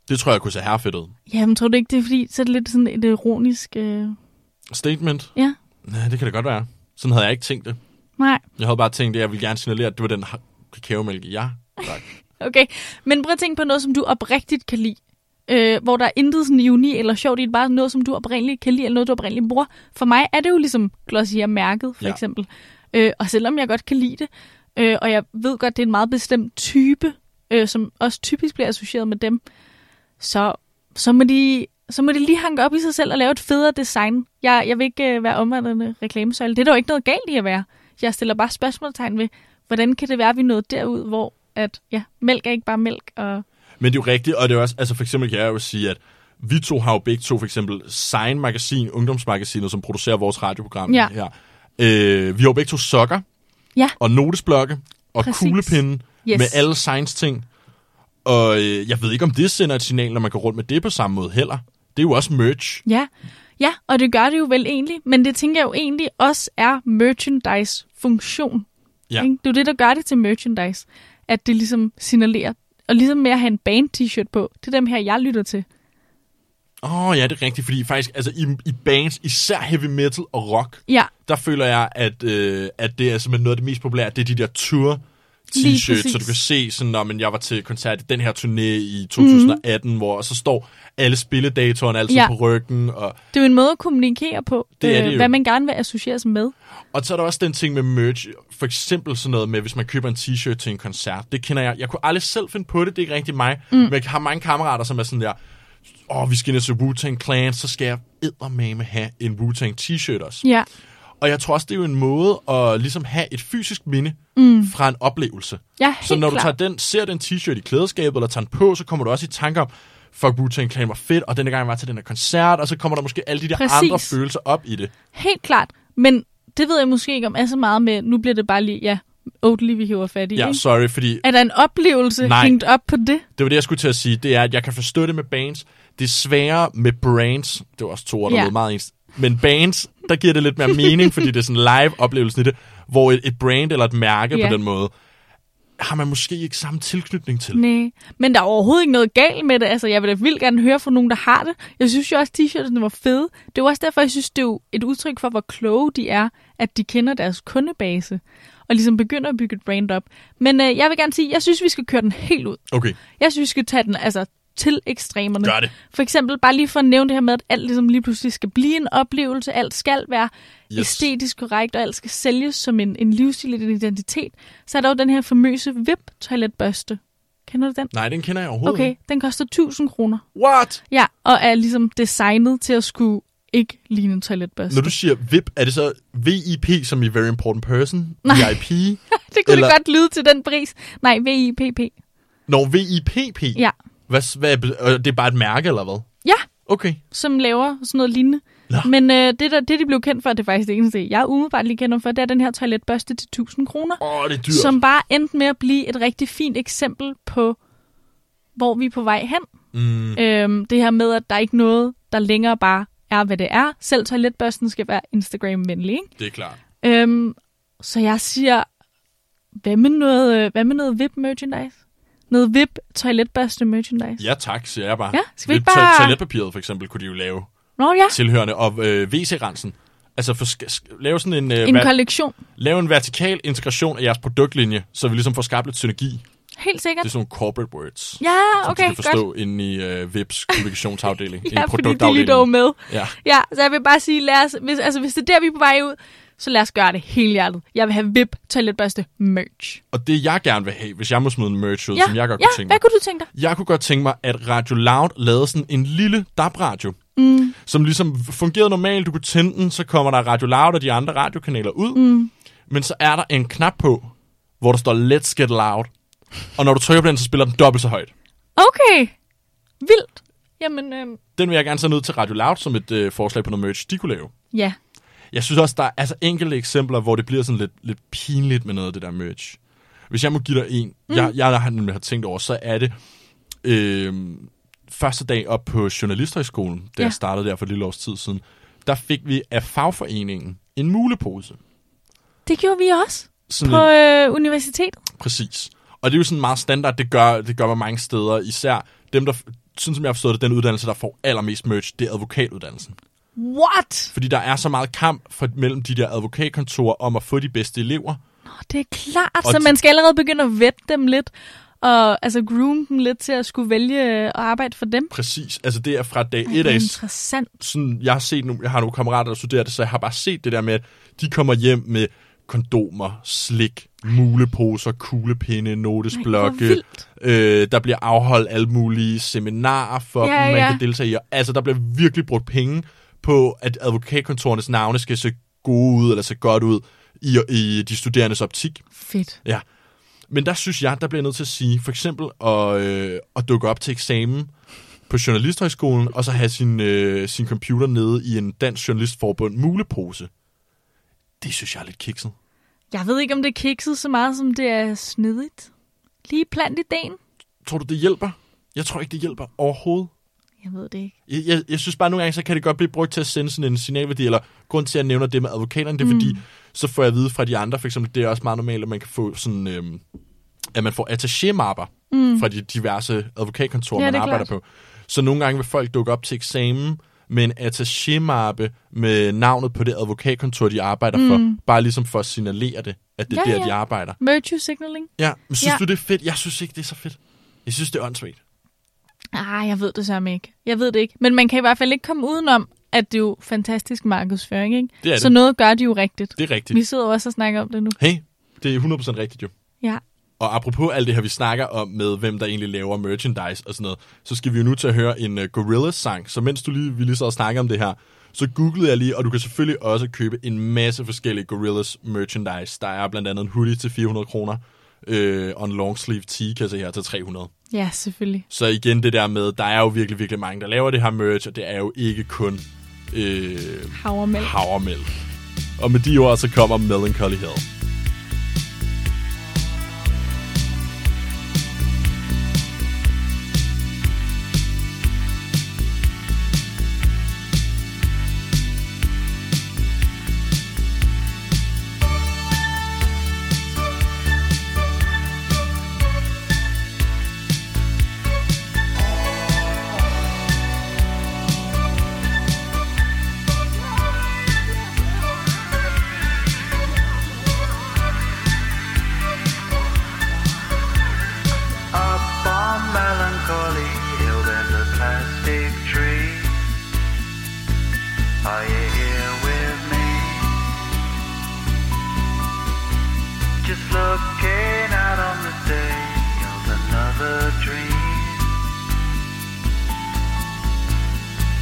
Det tror jeg kunne se herfedt ud. Jamen, tror du ikke, det er fordi, så er det lidt sådan et ironisk... Øh... Statement? Ja, Nej, det kan det godt være. Sådan havde jeg ikke tænkt det. nej. Jeg havde bare tænkt, at jeg ville gerne signalere, at det var den kakaomælk, ja. Tak. Okay, men prøv at tænke på noget, som du oprigtigt kan lide. Øh, hvor der er intet sådan ironi eller sjovt i det, bare noget, som du oprindeligt kan lide, eller noget, du oprindeligt bruger. For mig er det jo ligesom Glossier-mærket, for Ja. eksempel. Øh, og selvom jeg godt kan lide det, øh, og jeg ved godt, det er en meget bestemt type, øh, som også typisk bliver associeret med dem, så, så, må de, så må de lige hanke op i sig selv og lave et federe design. Jeg, jeg vil ikke øh, være omvandrende reklamesøjle. Det er der jo ikke noget galt i at være. Jeg stiller bare spørgsmålstegn ved, hvordan kan det være, at vi nået derud, hvor at, ja, mælk er ikke bare mælk, og Men det er jo rigtigt, og det er også, altså for eksempel kan jeg jo sige, at vi to har jo begge to for eksempel Sign Magasin, ungdomsmagasinet, som producerer vores radioprogram Ja. her. Øh, vi har jo begge to sokker, Ja. og notesblokke, og Præcis. kuglepinde Yes. med alle Signs ting. Og øh, jeg ved ikke, om det sender et signal, når man går rundt med det på samme måde heller. Det er jo også merch. Ja, ja, og det gør det jo vel egentlig, men det tænker jeg jo egentlig også er merchandise-funktion. Ja. Ikke? Det er jo det, der gør det til merchandise, at det ligesom signalerer. Og ligesom med at have en band-t-shirt på, det er dem her, jeg lytter til. Åh oh, ja, det er rigtigt, fordi faktisk altså, i, i bands, især heavy metal og rock, Ja, der føler jeg, at, øh, at det er simpelthen noget af det mest populære, det er de der tour Præcis. så du kan se sådan, når men jeg var til koncert i den her turné i 2018, mm. hvor så står alle spilledatoerne altid ja. På ryggen, og, det er jo en måde at kommunikere på, øh, Det er det jo. hvad man gerne vil associeres med. og så er der også den ting med merch, for eksempel sådan noget med, hvis man køber en t-shirt til en koncert, det kender jeg, jeg kunne aldrig selv finde på det, det er ikke rigtig mig, mm. men jeg har mange kammerater, som er sådan der, åh, oh, vi skal ind til Wu-Tang Clan, så skal jeg eddermame have en Wu-Tang t-shirt også. Ja, Og jeg tror også, det er jo en måde at ligesom have et fysisk minde mm. fra en oplevelse. ja Så når du klart. tager den, ser den t-shirt i klædeskabet, eller tager den på, så kommer du også i tanke om, fuck, Wu-Tang Clan var fedt, og denne gang jeg var til den her koncert, og så kommer der måske alle de der Præcis. andre følelser op i det. Helt klart, men det ved jeg måske ikke om er så meget med, nu bliver det bare lige, ja, Oatly, vi hiver fat i. Ja, ikke? sorry, fordi Er der en oplevelse Nej. hængt op på det? det var det, jeg skulle til at sige, det er, at jeg kan forstå det med bands. Det er sværere med brands, det var også to ord, der Ja. meget ens. Men bands, der giver det lidt mere mening, fordi det er sådan live-oplevelsen i det, hvor et, et brand eller et mærke Ja. på den måde, har man måske ikke samme tilknytning til. Nej, men der er overhovedet ikke noget galt med det. Altså, jeg vil da vildt gerne høre fra nogen, der har det. Jeg synes jo også, at t-shirtene var fede. Det er også derfor, jeg synes, det er et udtryk for, hvor kloge de er, at de kender deres kundebase, og ligesom begynder at bygge et brand op. Men øh, jeg vil gerne sige, jeg synes, vi skal køre den helt ud. Okay, Jeg synes, vi skal tage den altså til ekstremerne. gør det. For eksempel, bare lige for at nævne det her med, at alt ligesom lige pludselig skal blive en oplevelse, alt skal være Yes. æstetisk korrekt, og alt skal sælges som en, en livsstil, en identitet, så er der jo den her famøse VIP-toiletbørste. Kender du den? Nej, den kender jeg overhovedet Okay, den koster 1000 kroner. What? Ja, og er ligesom designet til at skulle ikke ligne en toiletbørste. Når du siger VIP, er det så VIP som i Very Important Person? Nej. VIP? det kunne eller- det godt lyde til den pris. Nej, VIPP. Når VIPP? Ja. Hvad, hvad, det er bare et mærke, eller hvad? Ja, Okay. som laver sådan noget lignende. Nå. Men øh, det, der, det, de blev kendt for, det er faktisk det eneste, jeg umiddelbart lige kender for, det er den her toiletbørste til 1000 kroner. Åh, det er dyrt. som bare endte med at blive et rigtig fint eksempel på, hvor vi er på vej hen. Mm, Øhm, det her med, at der er ikke noget, der længere bare er, hvad det er. Selv toiletbørsten skal være Instagram-venlig, ikke? det er klart. Øhm, så jeg siger, hvad med noget, øh, hvad med noget VIP-merchandise? Noget VIP toiletbørste merchandise? Ja tak, siger jeg bare. Ja, skal vi ikke bare- to- Toiletpapiret for eksempel kunne de jo lave Nå ja, tilhørende, og øh, WC-rensen. Altså for, sk- lave sådan en, øh, en ver- kollektion. lave en vertikal integration af jeres produktlinje, så vi ligesom får skabt lidt synergi. Helt sikkert. Det er sådan nogle corporate words, Ja, som okay, de kan godt. forstå inde i øh, VIPs kommunikationsafdeling. Ja, fordi de er lige dog med. Ja. Ja, så jeg vil bare sige, lad os, hvis, altså, hvis det er der, vi er på vej ud, så lad os gøre det hele hjertet. Jeg vil have VIP toiletbørste merch. Og det jeg gerne vil have, hvis jeg må smide en merch ud, Ja, som jeg godt ja kunne tænke mig. hvad kunne du tænke dig? Jeg kunne godt tænke mig, at Radio Loud lavede sådan en lille DAB-radio, mm. som ligesom fungerede normalt. Du kunne tænde den, så kommer der Radio Loud og de andre radiokanaler ud. Mm. Men så er der en knap på, hvor der står Let's Get Loud. Og når du trykker på den, så spiller den dobbelt så højt. Okay, vildt. Jamen, øhm, Den vil jeg gerne sende ud til Radio Loud som et øh, forslag på noget merch, de kunne lave. ja. Jeg synes også, der er altså enkelte eksempler, hvor det bliver sådan lidt, lidt pinligt med noget af det der merch. Hvis jeg må give dig en, mm. jeg, jeg har nemlig har tænkt over, så er det øh, første dag op på Journalisthøjskolen, da Ja. jeg startede der for et lille års tid siden, der fik vi af fagforeningen en mulepose. Det gjorde vi også Sådan på en, øh, universitetet. præcis. Og det er jo sådan meget standard, det gør, det gør man mange steder. Især dem, der, sådan som jeg har forstået det, den uddannelse, der får allermest merch, det er advokatuddannelsen. What? Fordi der er så meget kamp for, mellem de der advokatkontorer om at få de bedste elever. Nå, det er klart, Og så man skal allerede begynde at vette dem lidt, og altså groom dem lidt til at skulle vælge øh, at arbejde for dem. Præcis. Altså det er fra dag Ej, 1 det er af. interessant. Sådan, jeg har set nogle, jeg har nogle kammerater, der studerer det, så jeg har bare set det der med, at de kommer hjem med kondomer, slik, muleposer, kuglepinde, notesblokke. Øh, der bliver afholdt alle mulige seminarer for Ja, dem, man ja. kan deltage i. Altså, der bliver virkelig brugt penge på, at advokatkontorernes navne skal se gode ud, eller se godt ud i, i de studerendes optik. Fedt. Ja. Men der synes jeg, der bliver nødt til at sige, for eksempel at, øh, at dukke op til eksamen på Journalisthøjskolen, og så have sin, øh, sin computer nede i en Dansk Journalistforbund mulepose. Det synes jeg er lidt kikset. Jeg ved ikke, om det er kikset så meget, som det er snedigt. Lige plant ideen. Tror du, det hjælper? Jeg tror ikke, det hjælper overhovedet. Jeg ved det ikke. Jeg, jeg, jeg synes bare, nogle gange, så kan det godt blive brugt til at sende sådan en signalværdi, eller grund til, at jeg nævner det med advokaterne, det er mm. fordi, så får jeg at vide fra de andre, for eksempel, det er også meget normalt, at man kan få sådan, øhm, at man får attaché-mapper mm. fra de diverse advokatkontorer, Ja, man er arbejder klart. på. Så nogle gange vil folk dukke op til eksamen med en attaché-mappe med navnet på det advokatkontor, de arbejder mm. for, bare ligesom for at signalere det, at det er Ja, der, ja. de arbejder. Virtue signaling? Ja, men synes Ja. du, det er fedt? Jeg synes ikke, det er så fedt. Jeg synes, det er åndssvagt. Ah, jeg ved det samme ikke. Jeg ved det ikke. Men man kan i hvert fald ikke komme udenom, at det er jo fantastisk markedsføring, ikke? Det er det. Så noget gør de jo rigtigt. Det er rigtigt. Vi sidder også og snakker om det nu. Hey, det er 100% rigtigt jo. Ja. Og apropos alt det her, vi snakker om med, hvem der egentlig laver merchandise og sådan noget, så skal vi jo nu til at høre en uh, Gorillaz-sang. Så mens du lige, vi lige så og snakker om det her, så googlede jeg lige, og du kan selvfølgelig også købe en masse forskellige Gorillaz merchandise. Der er blandt andet en hoodie til 400 kroner, øh, og en long sleeve tee, kan jeg se her, til 300. Ja, selvfølgelig. Så igen det der med, der er jo virkelig, virkelig mange, der laver det her merch, og det er jo ikke kun øh, Havremælk. havremælk. Og med de ord, så kommer Melancholy Hill.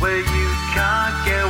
Where you can't get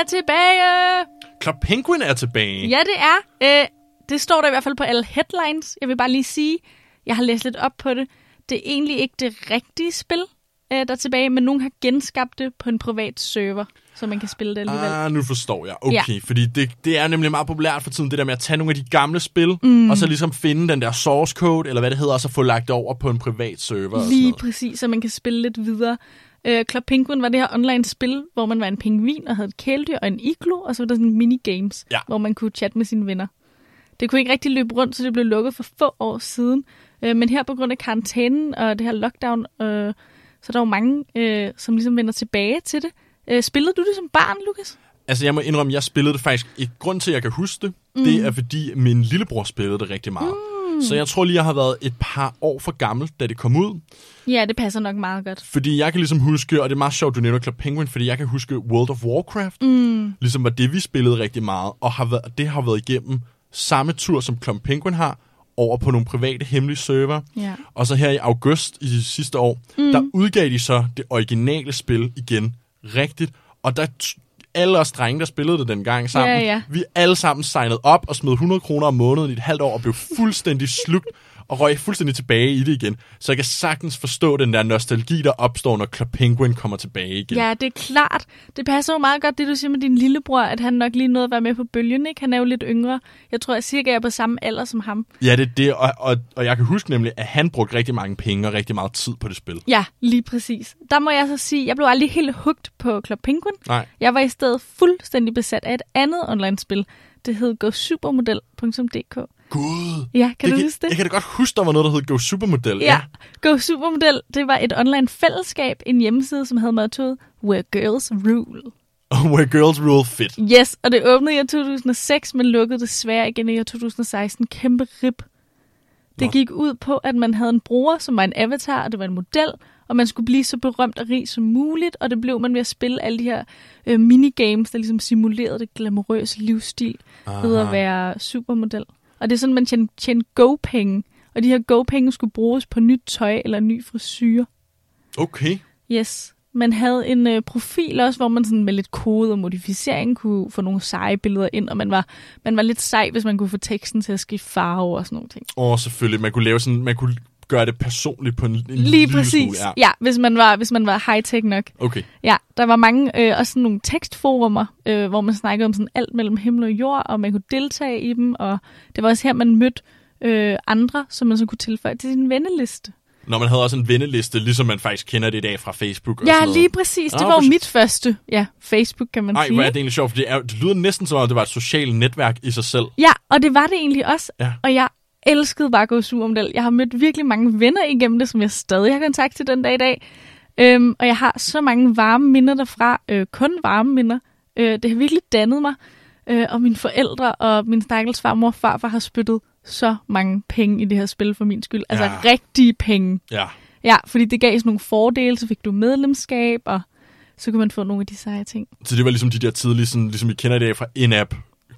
er tilbage! Club Penguin er tilbage. Ja, det er. Øh, det står der i hvert fald på alle headlines. Jeg vil bare lige sige, jeg har læst lidt op på det. Det er egentlig ikke det rigtige spil, øh, der er tilbage, men nogen har genskabt det på en privat server, så man kan spille det alligevel. Ah, nu forstår jeg. Okay, ja. fordi det, det er nemlig meget populært for tiden, det der med at tage nogle af de gamle spil, mm. og så ligesom finde den der source code, eller hvad det hedder, og så få lagt det over på en privat server. og sådan Lige noget. præcis, så man kan spille lidt videre. Øh, Club Penguin var det her online spil, hvor man var en pingvin og havde et kæledyr og en iglo, og så var der sådan minigames, Ja. hvor man kunne chatte med sine venner. Det kunne ikke rigtig løbe rundt, så det blev lukket for få år siden. Øh, men her på grund af karantænen og det her lockdown, øh, så er der jo mange, øh, som ligesom vender tilbage til det. Øh, spillede du det som barn, Lukas? Altså, jeg må indrømme, jeg spillede det faktisk... Et grund til, at jeg kan huske det, mm. det er, fordi min lillebror spillede det rigtig meget. Mm. Så jeg tror lige, jeg har været et par år for gammel, da det kom ud. Ja, det passer nok meget godt. Fordi jeg kan ligesom huske, og det er meget sjovt, du nævner Club Penguin, fordi jeg kan huske World of Warcraft, mm. ligesom var det, vi spillede rigtig meget, og har været, det har været igennem samme tur, som Club Penguin har, over på nogle private hemmelige server. Ja. Og så her i august i sidste år, mm. der udgav de så det originale spil igen rigtigt, og der alle os drenge, der spillede det dengang sammen, Ja, ja. vi alle sammen signede op og smed 100 kroner om måneden i et halvt år og blev fuldstændig slugt og røg fuldstændig tilbage i det igen. Så jeg kan sagtens forstå den der nostalgi, der opstår, når Club Penguin kommer tilbage igen. Ja, det er klart. Det passer jo meget godt, det du siger med din lillebror, at han nok lige nåede at være med på bølgen, ikke? Han er jo lidt yngre. Jeg tror, jeg cirka er på samme alder som ham. Ja, det er det, og, og, og jeg kan huske nemlig, at han brugte rigtig mange penge og rigtig meget tid på det spil. Ja, lige præcis. Der må jeg så sige, jeg blev aldrig helt hugt på Club Penguin. Nej. Jeg var i stedet fuldstændig besat af et andet online-spil. Det hed gosupermodel.dk. Gud! Ja, kan det du huske det? Jeg kan da godt huske, der var noget, der hed Go Supermodel. Ja, Go Supermodel, det var et online fællesskab, en hjemmeside, som havde mottoet Where Girls Rule. Where girls rule fit. Yes, og det åbnede i år 2006, men lukkede desværre igen i år 2016. Kæmpe rip. Det Nå. gik ud på, at man havde en bruger, som var en avatar, og det var en model, og man skulle blive så berømt og rig som muligt, og det blev man ved at spille alle de her øh, minigames, der ligesom simulerede det glamourøse livsstil ved at Aha. være supermodel. Og det er sådan, man tjente, tjente go-penge, og de her go-penge skulle bruges på nyt tøj eller ny frisyr. Okay. Yes. Man havde en øh, profil også, hvor man sådan med lidt kode og modificering kunne få nogle seje billeder ind, og man var, man var lidt sej, hvis man kunne få teksten til at skifte farve og sådan nogle ting. Og selvfølgelig, man kunne lave sådan, man kunne gøre det personligt på en, en Lige lille præcis. Smule, ja. ja, hvis man var, hvis man var high-tech nok. Okay. Ja, der var mange, øh, også sådan nogle tekstforumer, øh, hvor man snakkede om sådan alt mellem himmel og jord, og man kunne deltage i dem, og det var også her, man mødte øh, andre, som man så kunne tilføje til sin venneliste. Når man havde også en venneliste, ligesom man faktisk kender det i dag fra Facebook. og sådan Ja, noget. lige præcis. Det Nå, var jo mit første. Ja, Facebook kan man Ej, sige. hvor er det egentlig sjovt, for det, er, det lyder næsten som om, det var et socialt netværk i sig selv. Ja, og det var det egentlig også. Ja. Og jeg elskede bare at gå supermodel. Jeg har mødt virkelig mange venner igennem det, som jeg stadig har kontakt til den dag i dag. Øhm, og jeg har så mange varme minder derfra. Øh, kun varme minder. Øh, det har virkelig dannet mig. Øh, og mine forældre og min stakkels farmor og farfar har spyttet så mange penge i det her spil for min skyld. Altså Ja. rigtige penge. Ja. Ja, fordi det gav sådan nogle fordele, så fik du medlemskab, og så kunne man få nogle af de seje ting. Så det var ligesom de der tidlige, sådan, ligesom vi kender i dag fra in-app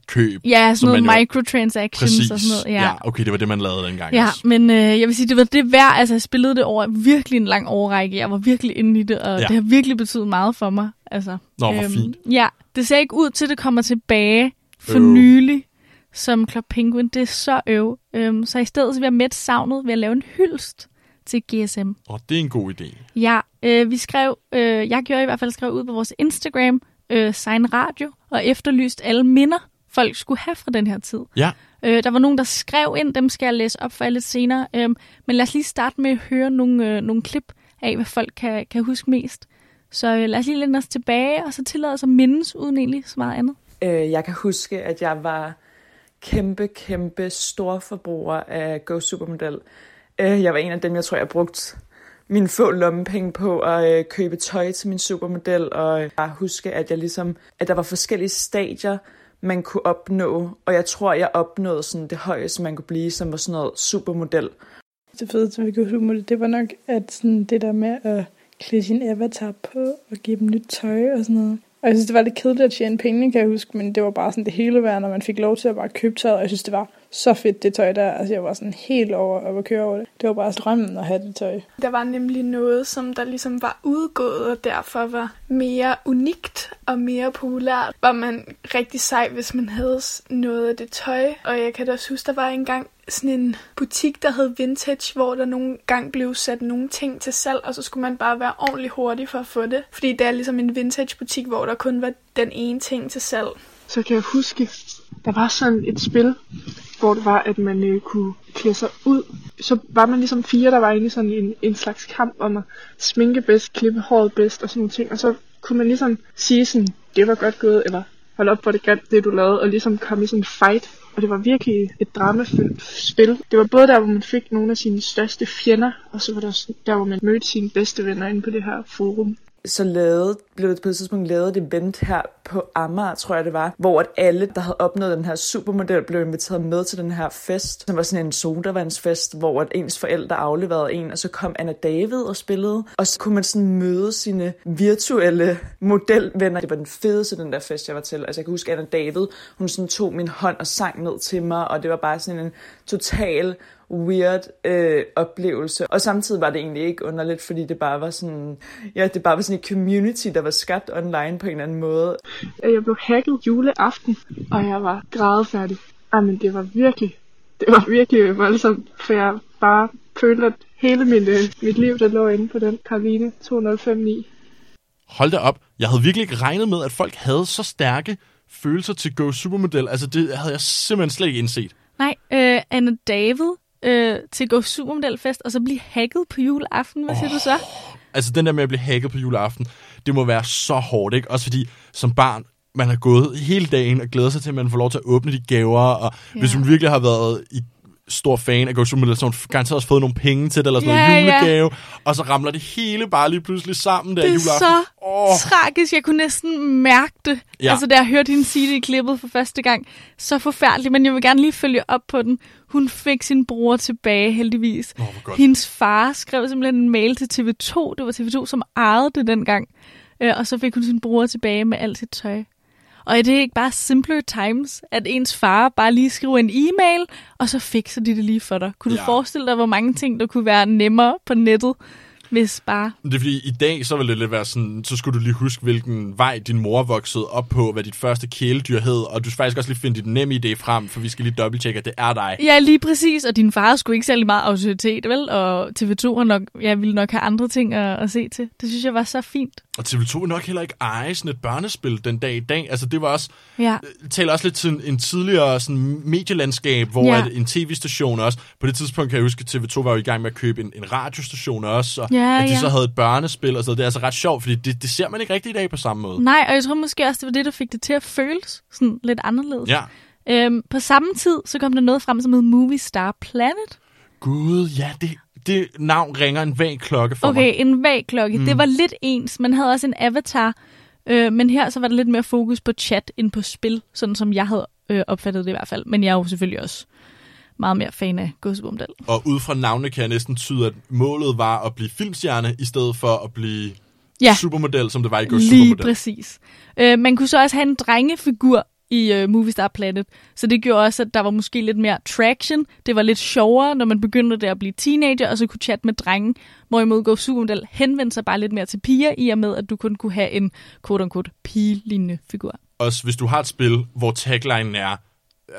køb. Ja, sådan noget jo- microtransactions Præcis. og sådan noget. ja, okay, det var det, man lavede dengang Ja, også. men øh, jeg vil sige, det var det værd. Altså, jeg spillede det over virkelig en lang årrække. Jeg var virkelig inde i det, og Ja. ja. det har virkelig betydet meget for mig. Altså, Nå, hvor fint. Ja, det ser ikke ud til, at det kommer tilbage for Øv. nylig som Club Penguin. Det er så øv. Øhm, så i stedet så vil jeg mætte savnet ved at lave en hyldst til GSM. Og det er en god idé. Ja, øh, vi skrev, øh, jeg gjorde i hvert fald skrev ud på vores Instagram, øh, Sign Radio, og efterlyst alle minder, folk skulle have fra den her tid. Ja, Øh, der var nogen, der skrev ind, dem skal jeg læse op for jer lidt senere. Øhm, men lad os lige starte med at høre nogle, øh, nogle klip af, hvad folk kan, kan huske mest. Så øh, lad os lige læne os tilbage, og så tillade os at mindes, uden egentlig så meget andet. Øh, jeg kan huske, at jeg var kæmpe, kæmpe stor forbruger af Go Supermodel. Øh, jeg var en af dem, jeg tror, jeg brugte mine få lommepenge på at øh, købe tøj til min supermodel, og jeg huske, at jeg ligesom, at der var forskellige stadier, man kunne opnå, og jeg tror, jeg opnåede sådan det højeste, man kunne blive, som var sådan noget supermodel. Det fedeste kunne supermodel, det var nok at sådan det der med at klæde sin avatar på og give dem nyt tøj og sådan noget. Og jeg synes, det var lidt kedeligt at tjene penge, kan jeg huske, men det var bare sådan det hele værd, når man fik lov til at bare købe tøjet, og jeg synes, det var så fedt det tøj der. Altså jeg var sådan helt over at at køre over det. Det var bare drømmen at have det tøj. Der var nemlig noget, som der ligesom var udgået, og derfor var mere unikt og mere populært. Var man rigtig sej, hvis man havde noget af det tøj. Og jeg kan da også huske, der var engang sådan en butik, der hed Vintage, hvor der nogle gang blev sat nogle ting til salg, og så skulle man bare være ordentlig hurtig for at få det. Fordi det er ligesom en vintage butik, hvor der kun var den ene ting til salg. så kan jeg huske, der var sådan et spil, hvor det var, at man øh, kunne klæde sig ud. Så var man ligesom fire, der var inde i sådan en, en slags kamp om at sminke bedst, klippe håret bedst og sådan nogle ting. Og så kunne man ligesom sige sådan, det var godt gået, eller hold op, hvor det grimt, det du lavede, og ligesom komme i sådan en fight. Og det var virkelig et dramafyldt spil. Det var både der, hvor man fik nogle af sine største fjender, og så var der også der, hvor man mødte sine bedste venner inde på det her forum så lavede, blev det på et tidspunkt lavet et event her på Amager, tror jeg det var, hvor at alle, der havde opnået den her supermodel, blev inviteret med til den her fest. som var sådan en sodavandsfest, hvor at ens forældre afleverede en, og så kom Anna David og spillede. Og så kunne man sådan møde sine virtuelle modelvenner. Det var den fedeste, den der fest, jeg var til. Altså jeg kan huske, Anna David, hun sådan tog min hånd og sang ned til mig, og det var bare sådan en total weird øh, oplevelse. Og samtidig var det egentlig ikke underligt, fordi det bare var sådan, ja, det bare var sådan et community, der var skabt online på en eller anden måde. at jeg blev hacket juleaften, og jeg var grædefærdig. Jamen, det var virkelig, det var virkelig voldsomt, for jeg bare følte, at hele mit, øh, mit liv, der lå inde på den Karoline 2059. Hold da op. Jeg havde virkelig ikke regnet med, at folk havde så stærke følelser til Go Supermodel. Altså, det havde jeg simpelthen slet ikke indset. Nej, øh, Anna David øh, til Go Supermodelfest, og så blive hacket på juleaften. Hvad siger du så? Altså, den der med at blive hacket på juleaften, det må være så hårdt, ikke? Også fordi, som barn, man har gået hele dagen og glæder sig til, at man får lov til at åbne de gaver, og ja. hvis Ja. hun virkelig har været i stor fan af Go Supermodel, så hun garanteret også fået nogle penge til det, eller sådan Ja, noget ja. julegave, og så ramler det hele bare lige pludselig sammen der Det er juleaften. så Åh. tragisk. Jeg kunne næsten mærke det. Ja. Ja. Altså, da jeg hørte hende sige det i klippet for første gang. Så forfærdeligt, men jeg vil gerne lige følge op på den. Hun fik sin bror tilbage, heldigvis. Godt. Hendes far skrev simpelthen en mail til TV2. Det var TV2, som ejede det dengang. Øh, og så fik hun sin bror tilbage med alt sit tøj. Og er det ikke bare simpler times, at ens far bare lige skriver en e-mail, og så fikser de det lige for dig? Kunne du Ja. forestille dig, hvor mange ting, der kunne være nemmere på nettet, hvis bare... Det er fordi, i dag, så vil det lidt være sådan, så skulle du lige huske, hvilken vej din mor voksede op på, hvad dit første kæledyr hed, og du skal faktisk også lige finde dit nemme idé frem, for vi skal lige dobbelttjekke, at det er dig. Ja, lige præcis. Og din far skulle ikke særlig meget autoritet, vel? Og TV2 har nok, ja, ville nok have andre ting at, at se til. Det synes jeg var så fint. Og TV2 vil nok heller ikke eje sådan et børnespil den dag i dag. Altså, det var også, Ja. det taler også lidt til en, en tidligere sådan, medielandskab, hvor ja. at en tv-station også, på det tidspunkt kan jeg huske, at TV2 var jo i gang med at købe en, en radiostation også, og Ja, at de ja. så havde et børnespil og så. Det er altså ret sjovt, fordi det, det ser man ikke rigtig i dag på samme måde. Nej, og jeg tror måske også, det var det, der fik det til at føles sådan lidt anderledes. Ja. Øhm, på samme tid, så kom der noget frem, som hed Movie Star Planet. Gud, ja, det, det navn ringer en vag klokke for mig. Okay, en vag klokke. Mm. Det var lidt ens. Man havde også en avatar, øh, men her så var der lidt mere fokus på chat end på spil, sådan som jeg havde øh, opfattet det i hvert fald. Men jeg er jo selvfølgelig også meget mere fan af Godsebomdal. Og ud fra navnene kan jeg næsten tyde, at målet var at blive filmstjerne, i stedet for at blive Ja. supermodel, som det var i Go Lige Supermodel. præcis. Øh, man kunne så også have en drengefigur i øh, Movie Star Planet, så det gjorde også, at der var måske lidt mere traction. Det var lidt sjovere, når man begyndte der at blive teenager, og så kunne chatte med drenge, hvorimod Go Supermodel henvendte sig bare lidt mere til piger, i og med, at du kun kunne have en quote-unquote pige-lignende figur. Også hvis du har et spil, hvor taglinen er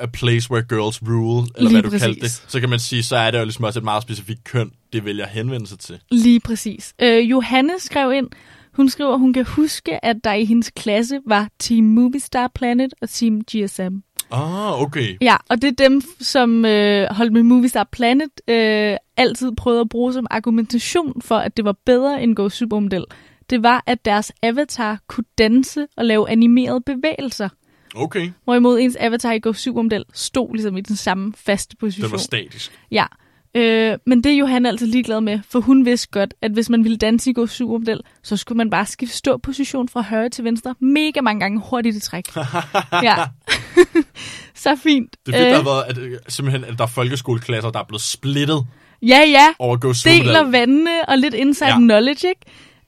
a place where girls rule, eller Lige hvad du kaldte præcis. det, så kan man sige, så er det jo ligesom også et meget specifikt køn, det vælger at henvende sig til. Lige præcis. Øh, Johanne skrev ind, hun skriver, at hun kan huske, at der i hendes klasse var Team Movie Star Planet og Team GSM. Ah, okay. Ja, og det er dem, som øh, holdt med Movie Star Planet, øh, altid prøvede at bruge som argumentation for, at det var bedre end Go Supermodel. Det var, at deres avatar kunne danse og lave animerede bevægelser. Okay, Hvorimod ens avatar i Go Supermodel stod ligesom i den samme faste position. det var statisk. Ja, øh, men det er Johanne altid ligeglad med, for hun vidste godt, at hvis man ville danse i Go Supermodel, så skulle man bare skifte stå position fra højre til venstre mega mange gange hurtigt i træk. ja. så fint. Det er fedt, der har Øh, været, at, øh, simpelthen, at der er folkeskoleklasser, der er blevet splittet ja, ja. over Go Supermodel. Deler vandene og lidt inside ja. knowledge, ikke?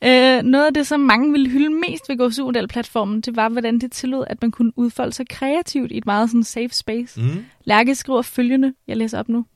Øh, noget af det, som mange ville hylde mest ved GoSu-model-platformen, det var, hvordan det tillod, at man kunne udfolde sig kreativt i et meget sådan safe space. Mm. Lærke skriver følgende, jeg læser op nu.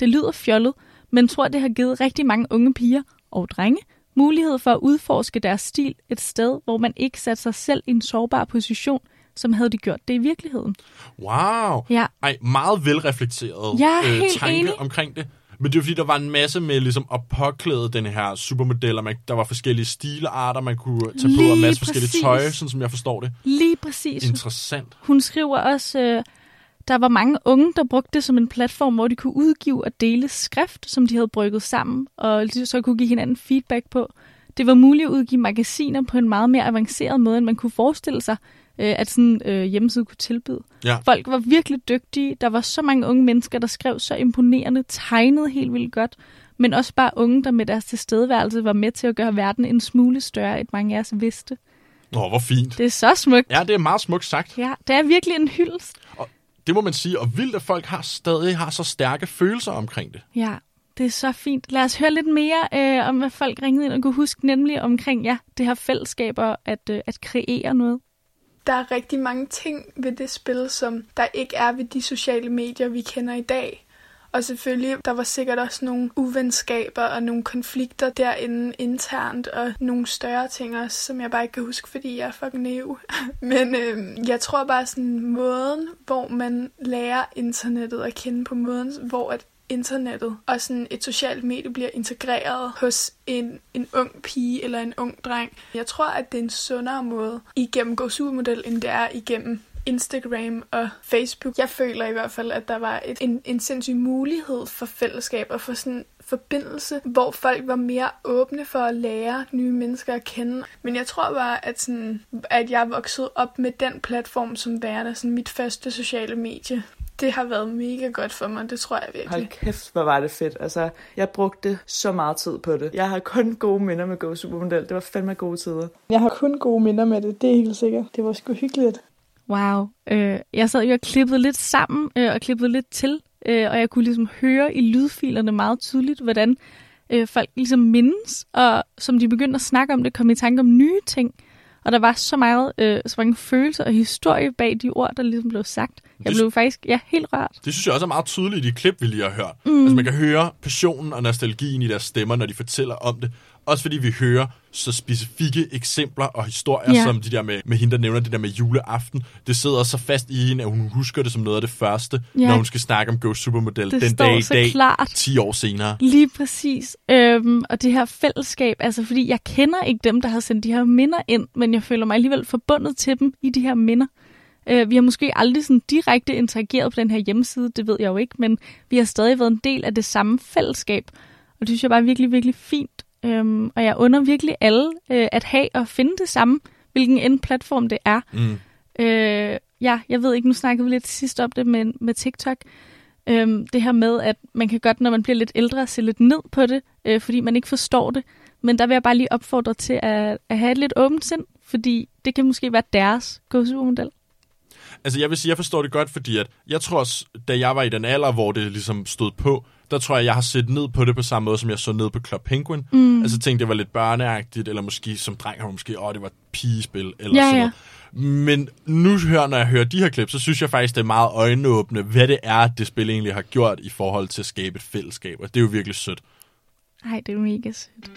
Det lyder fjollet, men tror, det har givet rigtig mange unge piger og drenge mulighed for at udforske deres stil et sted, hvor man ikke satte sig selv i en sårbar position, som havde de gjort det i virkeligheden. Wow. Ja, Ej, meget velreflekteret er helt tanke enig. omkring det. Men det er fordi, der var en masse med ligesom at påklæde den her supermodel, og man, der var forskellige stilarter, man kunne tage på, Lige og en masse forskellige præcis. tøj, sådan som jeg forstår det. lige præcis. Interessant. Hun skriver også, øh, der var mange unge, der brugte det som en platform, hvor de kunne udgive og dele skrift, som de havde brygget sammen, og de så kunne give hinanden feedback på. Det var muligt at udgive magasiner på en meget mere avanceret måde, end man kunne forestille sig, øh, at sådan øh, hjemmeside kunne tilbyde. Ja. Folk var virkelig dygtige. Der var så mange unge mennesker, der skrev så imponerende, tegnede helt vildt godt, men også bare unge, der med deres tilstedeværelse var med til at gøre verden en smule større, end mange af os vidste. Nå, hvor fint. Det er så smukt. Ja, det er meget smukt sagt. Ja, det er virkelig en hyldest. Det må man sige, og vildt, at folk har stadig har så stærke følelser omkring det. Ja, det er så fint. Lad os høre lidt mere øh, om, hvad folk ringede ind og kunne huske, nemlig omkring ja, det her fællesskab og at, øh, at kreere noget. Der er rigtig mange ting ved det spil, som der ikke er ved de sociale medier, vi kender i dag. Og selvfølgelig, der var sikkert også nogle uvenskaber og nogle konflikter derinde internt, og nogle større ting også, som jeg bare ikke kan huske, fordi jeg er fucking naiv. Men øh, jeg tror bare sådan måden, hvor man lærer internettet at kende på måden, hvor at internettet og sådan et socialt medie bliver integreret hos en, en ung pige eller en ung dreng. Jeg tror, at det er en sundere måde igennem Go Supermodel, end det er igennem Instagram og Facebook. Jeg føler i hvert fald, at der var et, en, en sindssyg mulighed for fællesskab og for sådan forbindelse, hvor folk var mere åbne for at lære nye mennesker at kende. Men jeg tror bare, at, sådan, at jeg voksede op med den platform som værende sådan mit første sociale medie. Det har været mega godt for mig, det tror jeg virkelig. Hold kæft, hvor var det fedt. Altså, jeg brugte så meget tid på det. Jeg har kun gode minder med Go Supermodel. Det var fandme gode tider. Jeg har kun gode minder med det, det er helt sikkert. Det var sgu hyggeligt. Wow. Øh, jeg sad jo og klippede lidt sammen øh, og klippede lidt til, øh, og jeg kunne ligesom høre i lydfilerne meget tydeligt, hvordan øh, folk ligesom mindes, og som de begyndte at snakke om det, kom i tanke om nye ting. Og der var så meget, øh, så mange følelser og historie bag de ord, der ligesom blev sagt. Jeg Det- blev faktisk ja, helt rørt. Det synes jeg også er meget tydeligt i de klip, vi lige har hørt. Mm. Altså man kan høre passionen og nostalgien i deres stemmer, når de fortæller om det. Også fordi vi hører så specifikke eksempler og historier, Ja. som de der med, med hende, der nævner det der med juleaften. Det sidder så fast i hende, at hun husker det som noget af det første, Ja. når hun skal snakke om Go Supermodel Det den dag i dag, klart. 10 år senere. Lige præcis. Øhm, og det her fællesskab, altså fordi jeg kender ikke dem, der har sendt de her minder ind, men jeg føler mig alligevel forbundet til dem i de her minder. Øh, vi har måske aldrig sådan direkte interageret på den her hjemmeside, det ved jeg jo ikke, men vi har stadig været en del af det samme fællesskab. Og det synes jeg bare er virkelig, virkelig fint. Øhm, og jeg under virkelig alle øh, at have og finde det samme, hvilken end platform det er. Mm. Øh, ja, jeg ved ikke, nu snakkede vi lidt sidst om det med, med TikTok. Øhm, det her med, at man kan godt, når man bliver lidt ældre, se lidt ned på det, øh, fordi man ikke forstår det. Men der vil jeg bare lige opfordre til at, at have et lidt åbent sind, fordi det kan måske være deres go-supermodel. Altså jeg vil sige, jeg forstår det godt, fordi at jeg tror også, da jeg var i den alder, hvor det ligesom stod på, der tror jeg, jeg har set ned på det på samme måde, som jeg så ned på Club Penguin. Mm. Altså tænkte, det var lidt børneagtigt, eller måske som dreng har måske, åh, det var et pigespil, eller Ja, sådan ja. noget. Men nu hører, når jeg hører de her klip, så synes jeg faktisk, det er meget øjenåbne, hvad det er, det spil egentlig har gjort i forhold til at skabe et fællesskab. Og det er jo virkelig sødt. Ej, det er mega sødt.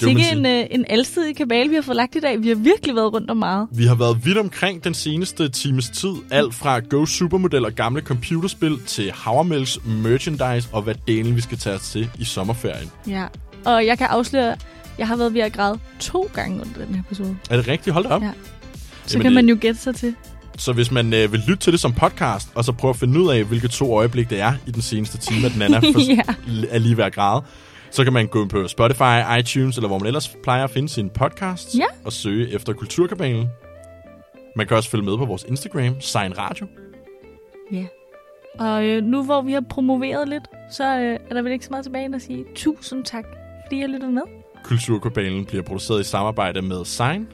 Sikke sige. en, øh, en alsidig kabale, vi har fået lagt i dag. Vi har virkelig været rundt om meget. Vi har været vidt omkring den seneste times tid. Alt fra Go Supermodel og gamle computerspil til Havermælks merchandise og hvad delen vi skal tage os til i sommerferien. Ja. Og jeg kan afsløre, jeg har været ved at græde to gange under den her episode. Er det rigtigt? Hold da op. Ja. Så Jamen, kan det- man jo gætte sig til. Så hvis man øh, vil lytte til det som podcast, og så prøve at finde ud af, hvilke to øjeblik det er i den seneste time, at den anden er, for, Ja. er lige ved at græde, så kan man gå på Spotify, iTunes, eller hvor man ellers plejer at finde sin podcast, Ja. og søge efter Kulturkabalen. Man kan også følge med på vores Instagram, Sign Radio. Ja. Og øh, nu hvor vi har promoveret lidt, så øh, er der vel ikke så meget tilbage end at sige tusind tak, fordi jeg lyttede med. Kulturkabalen bliver produceret i samarbejde med Sign,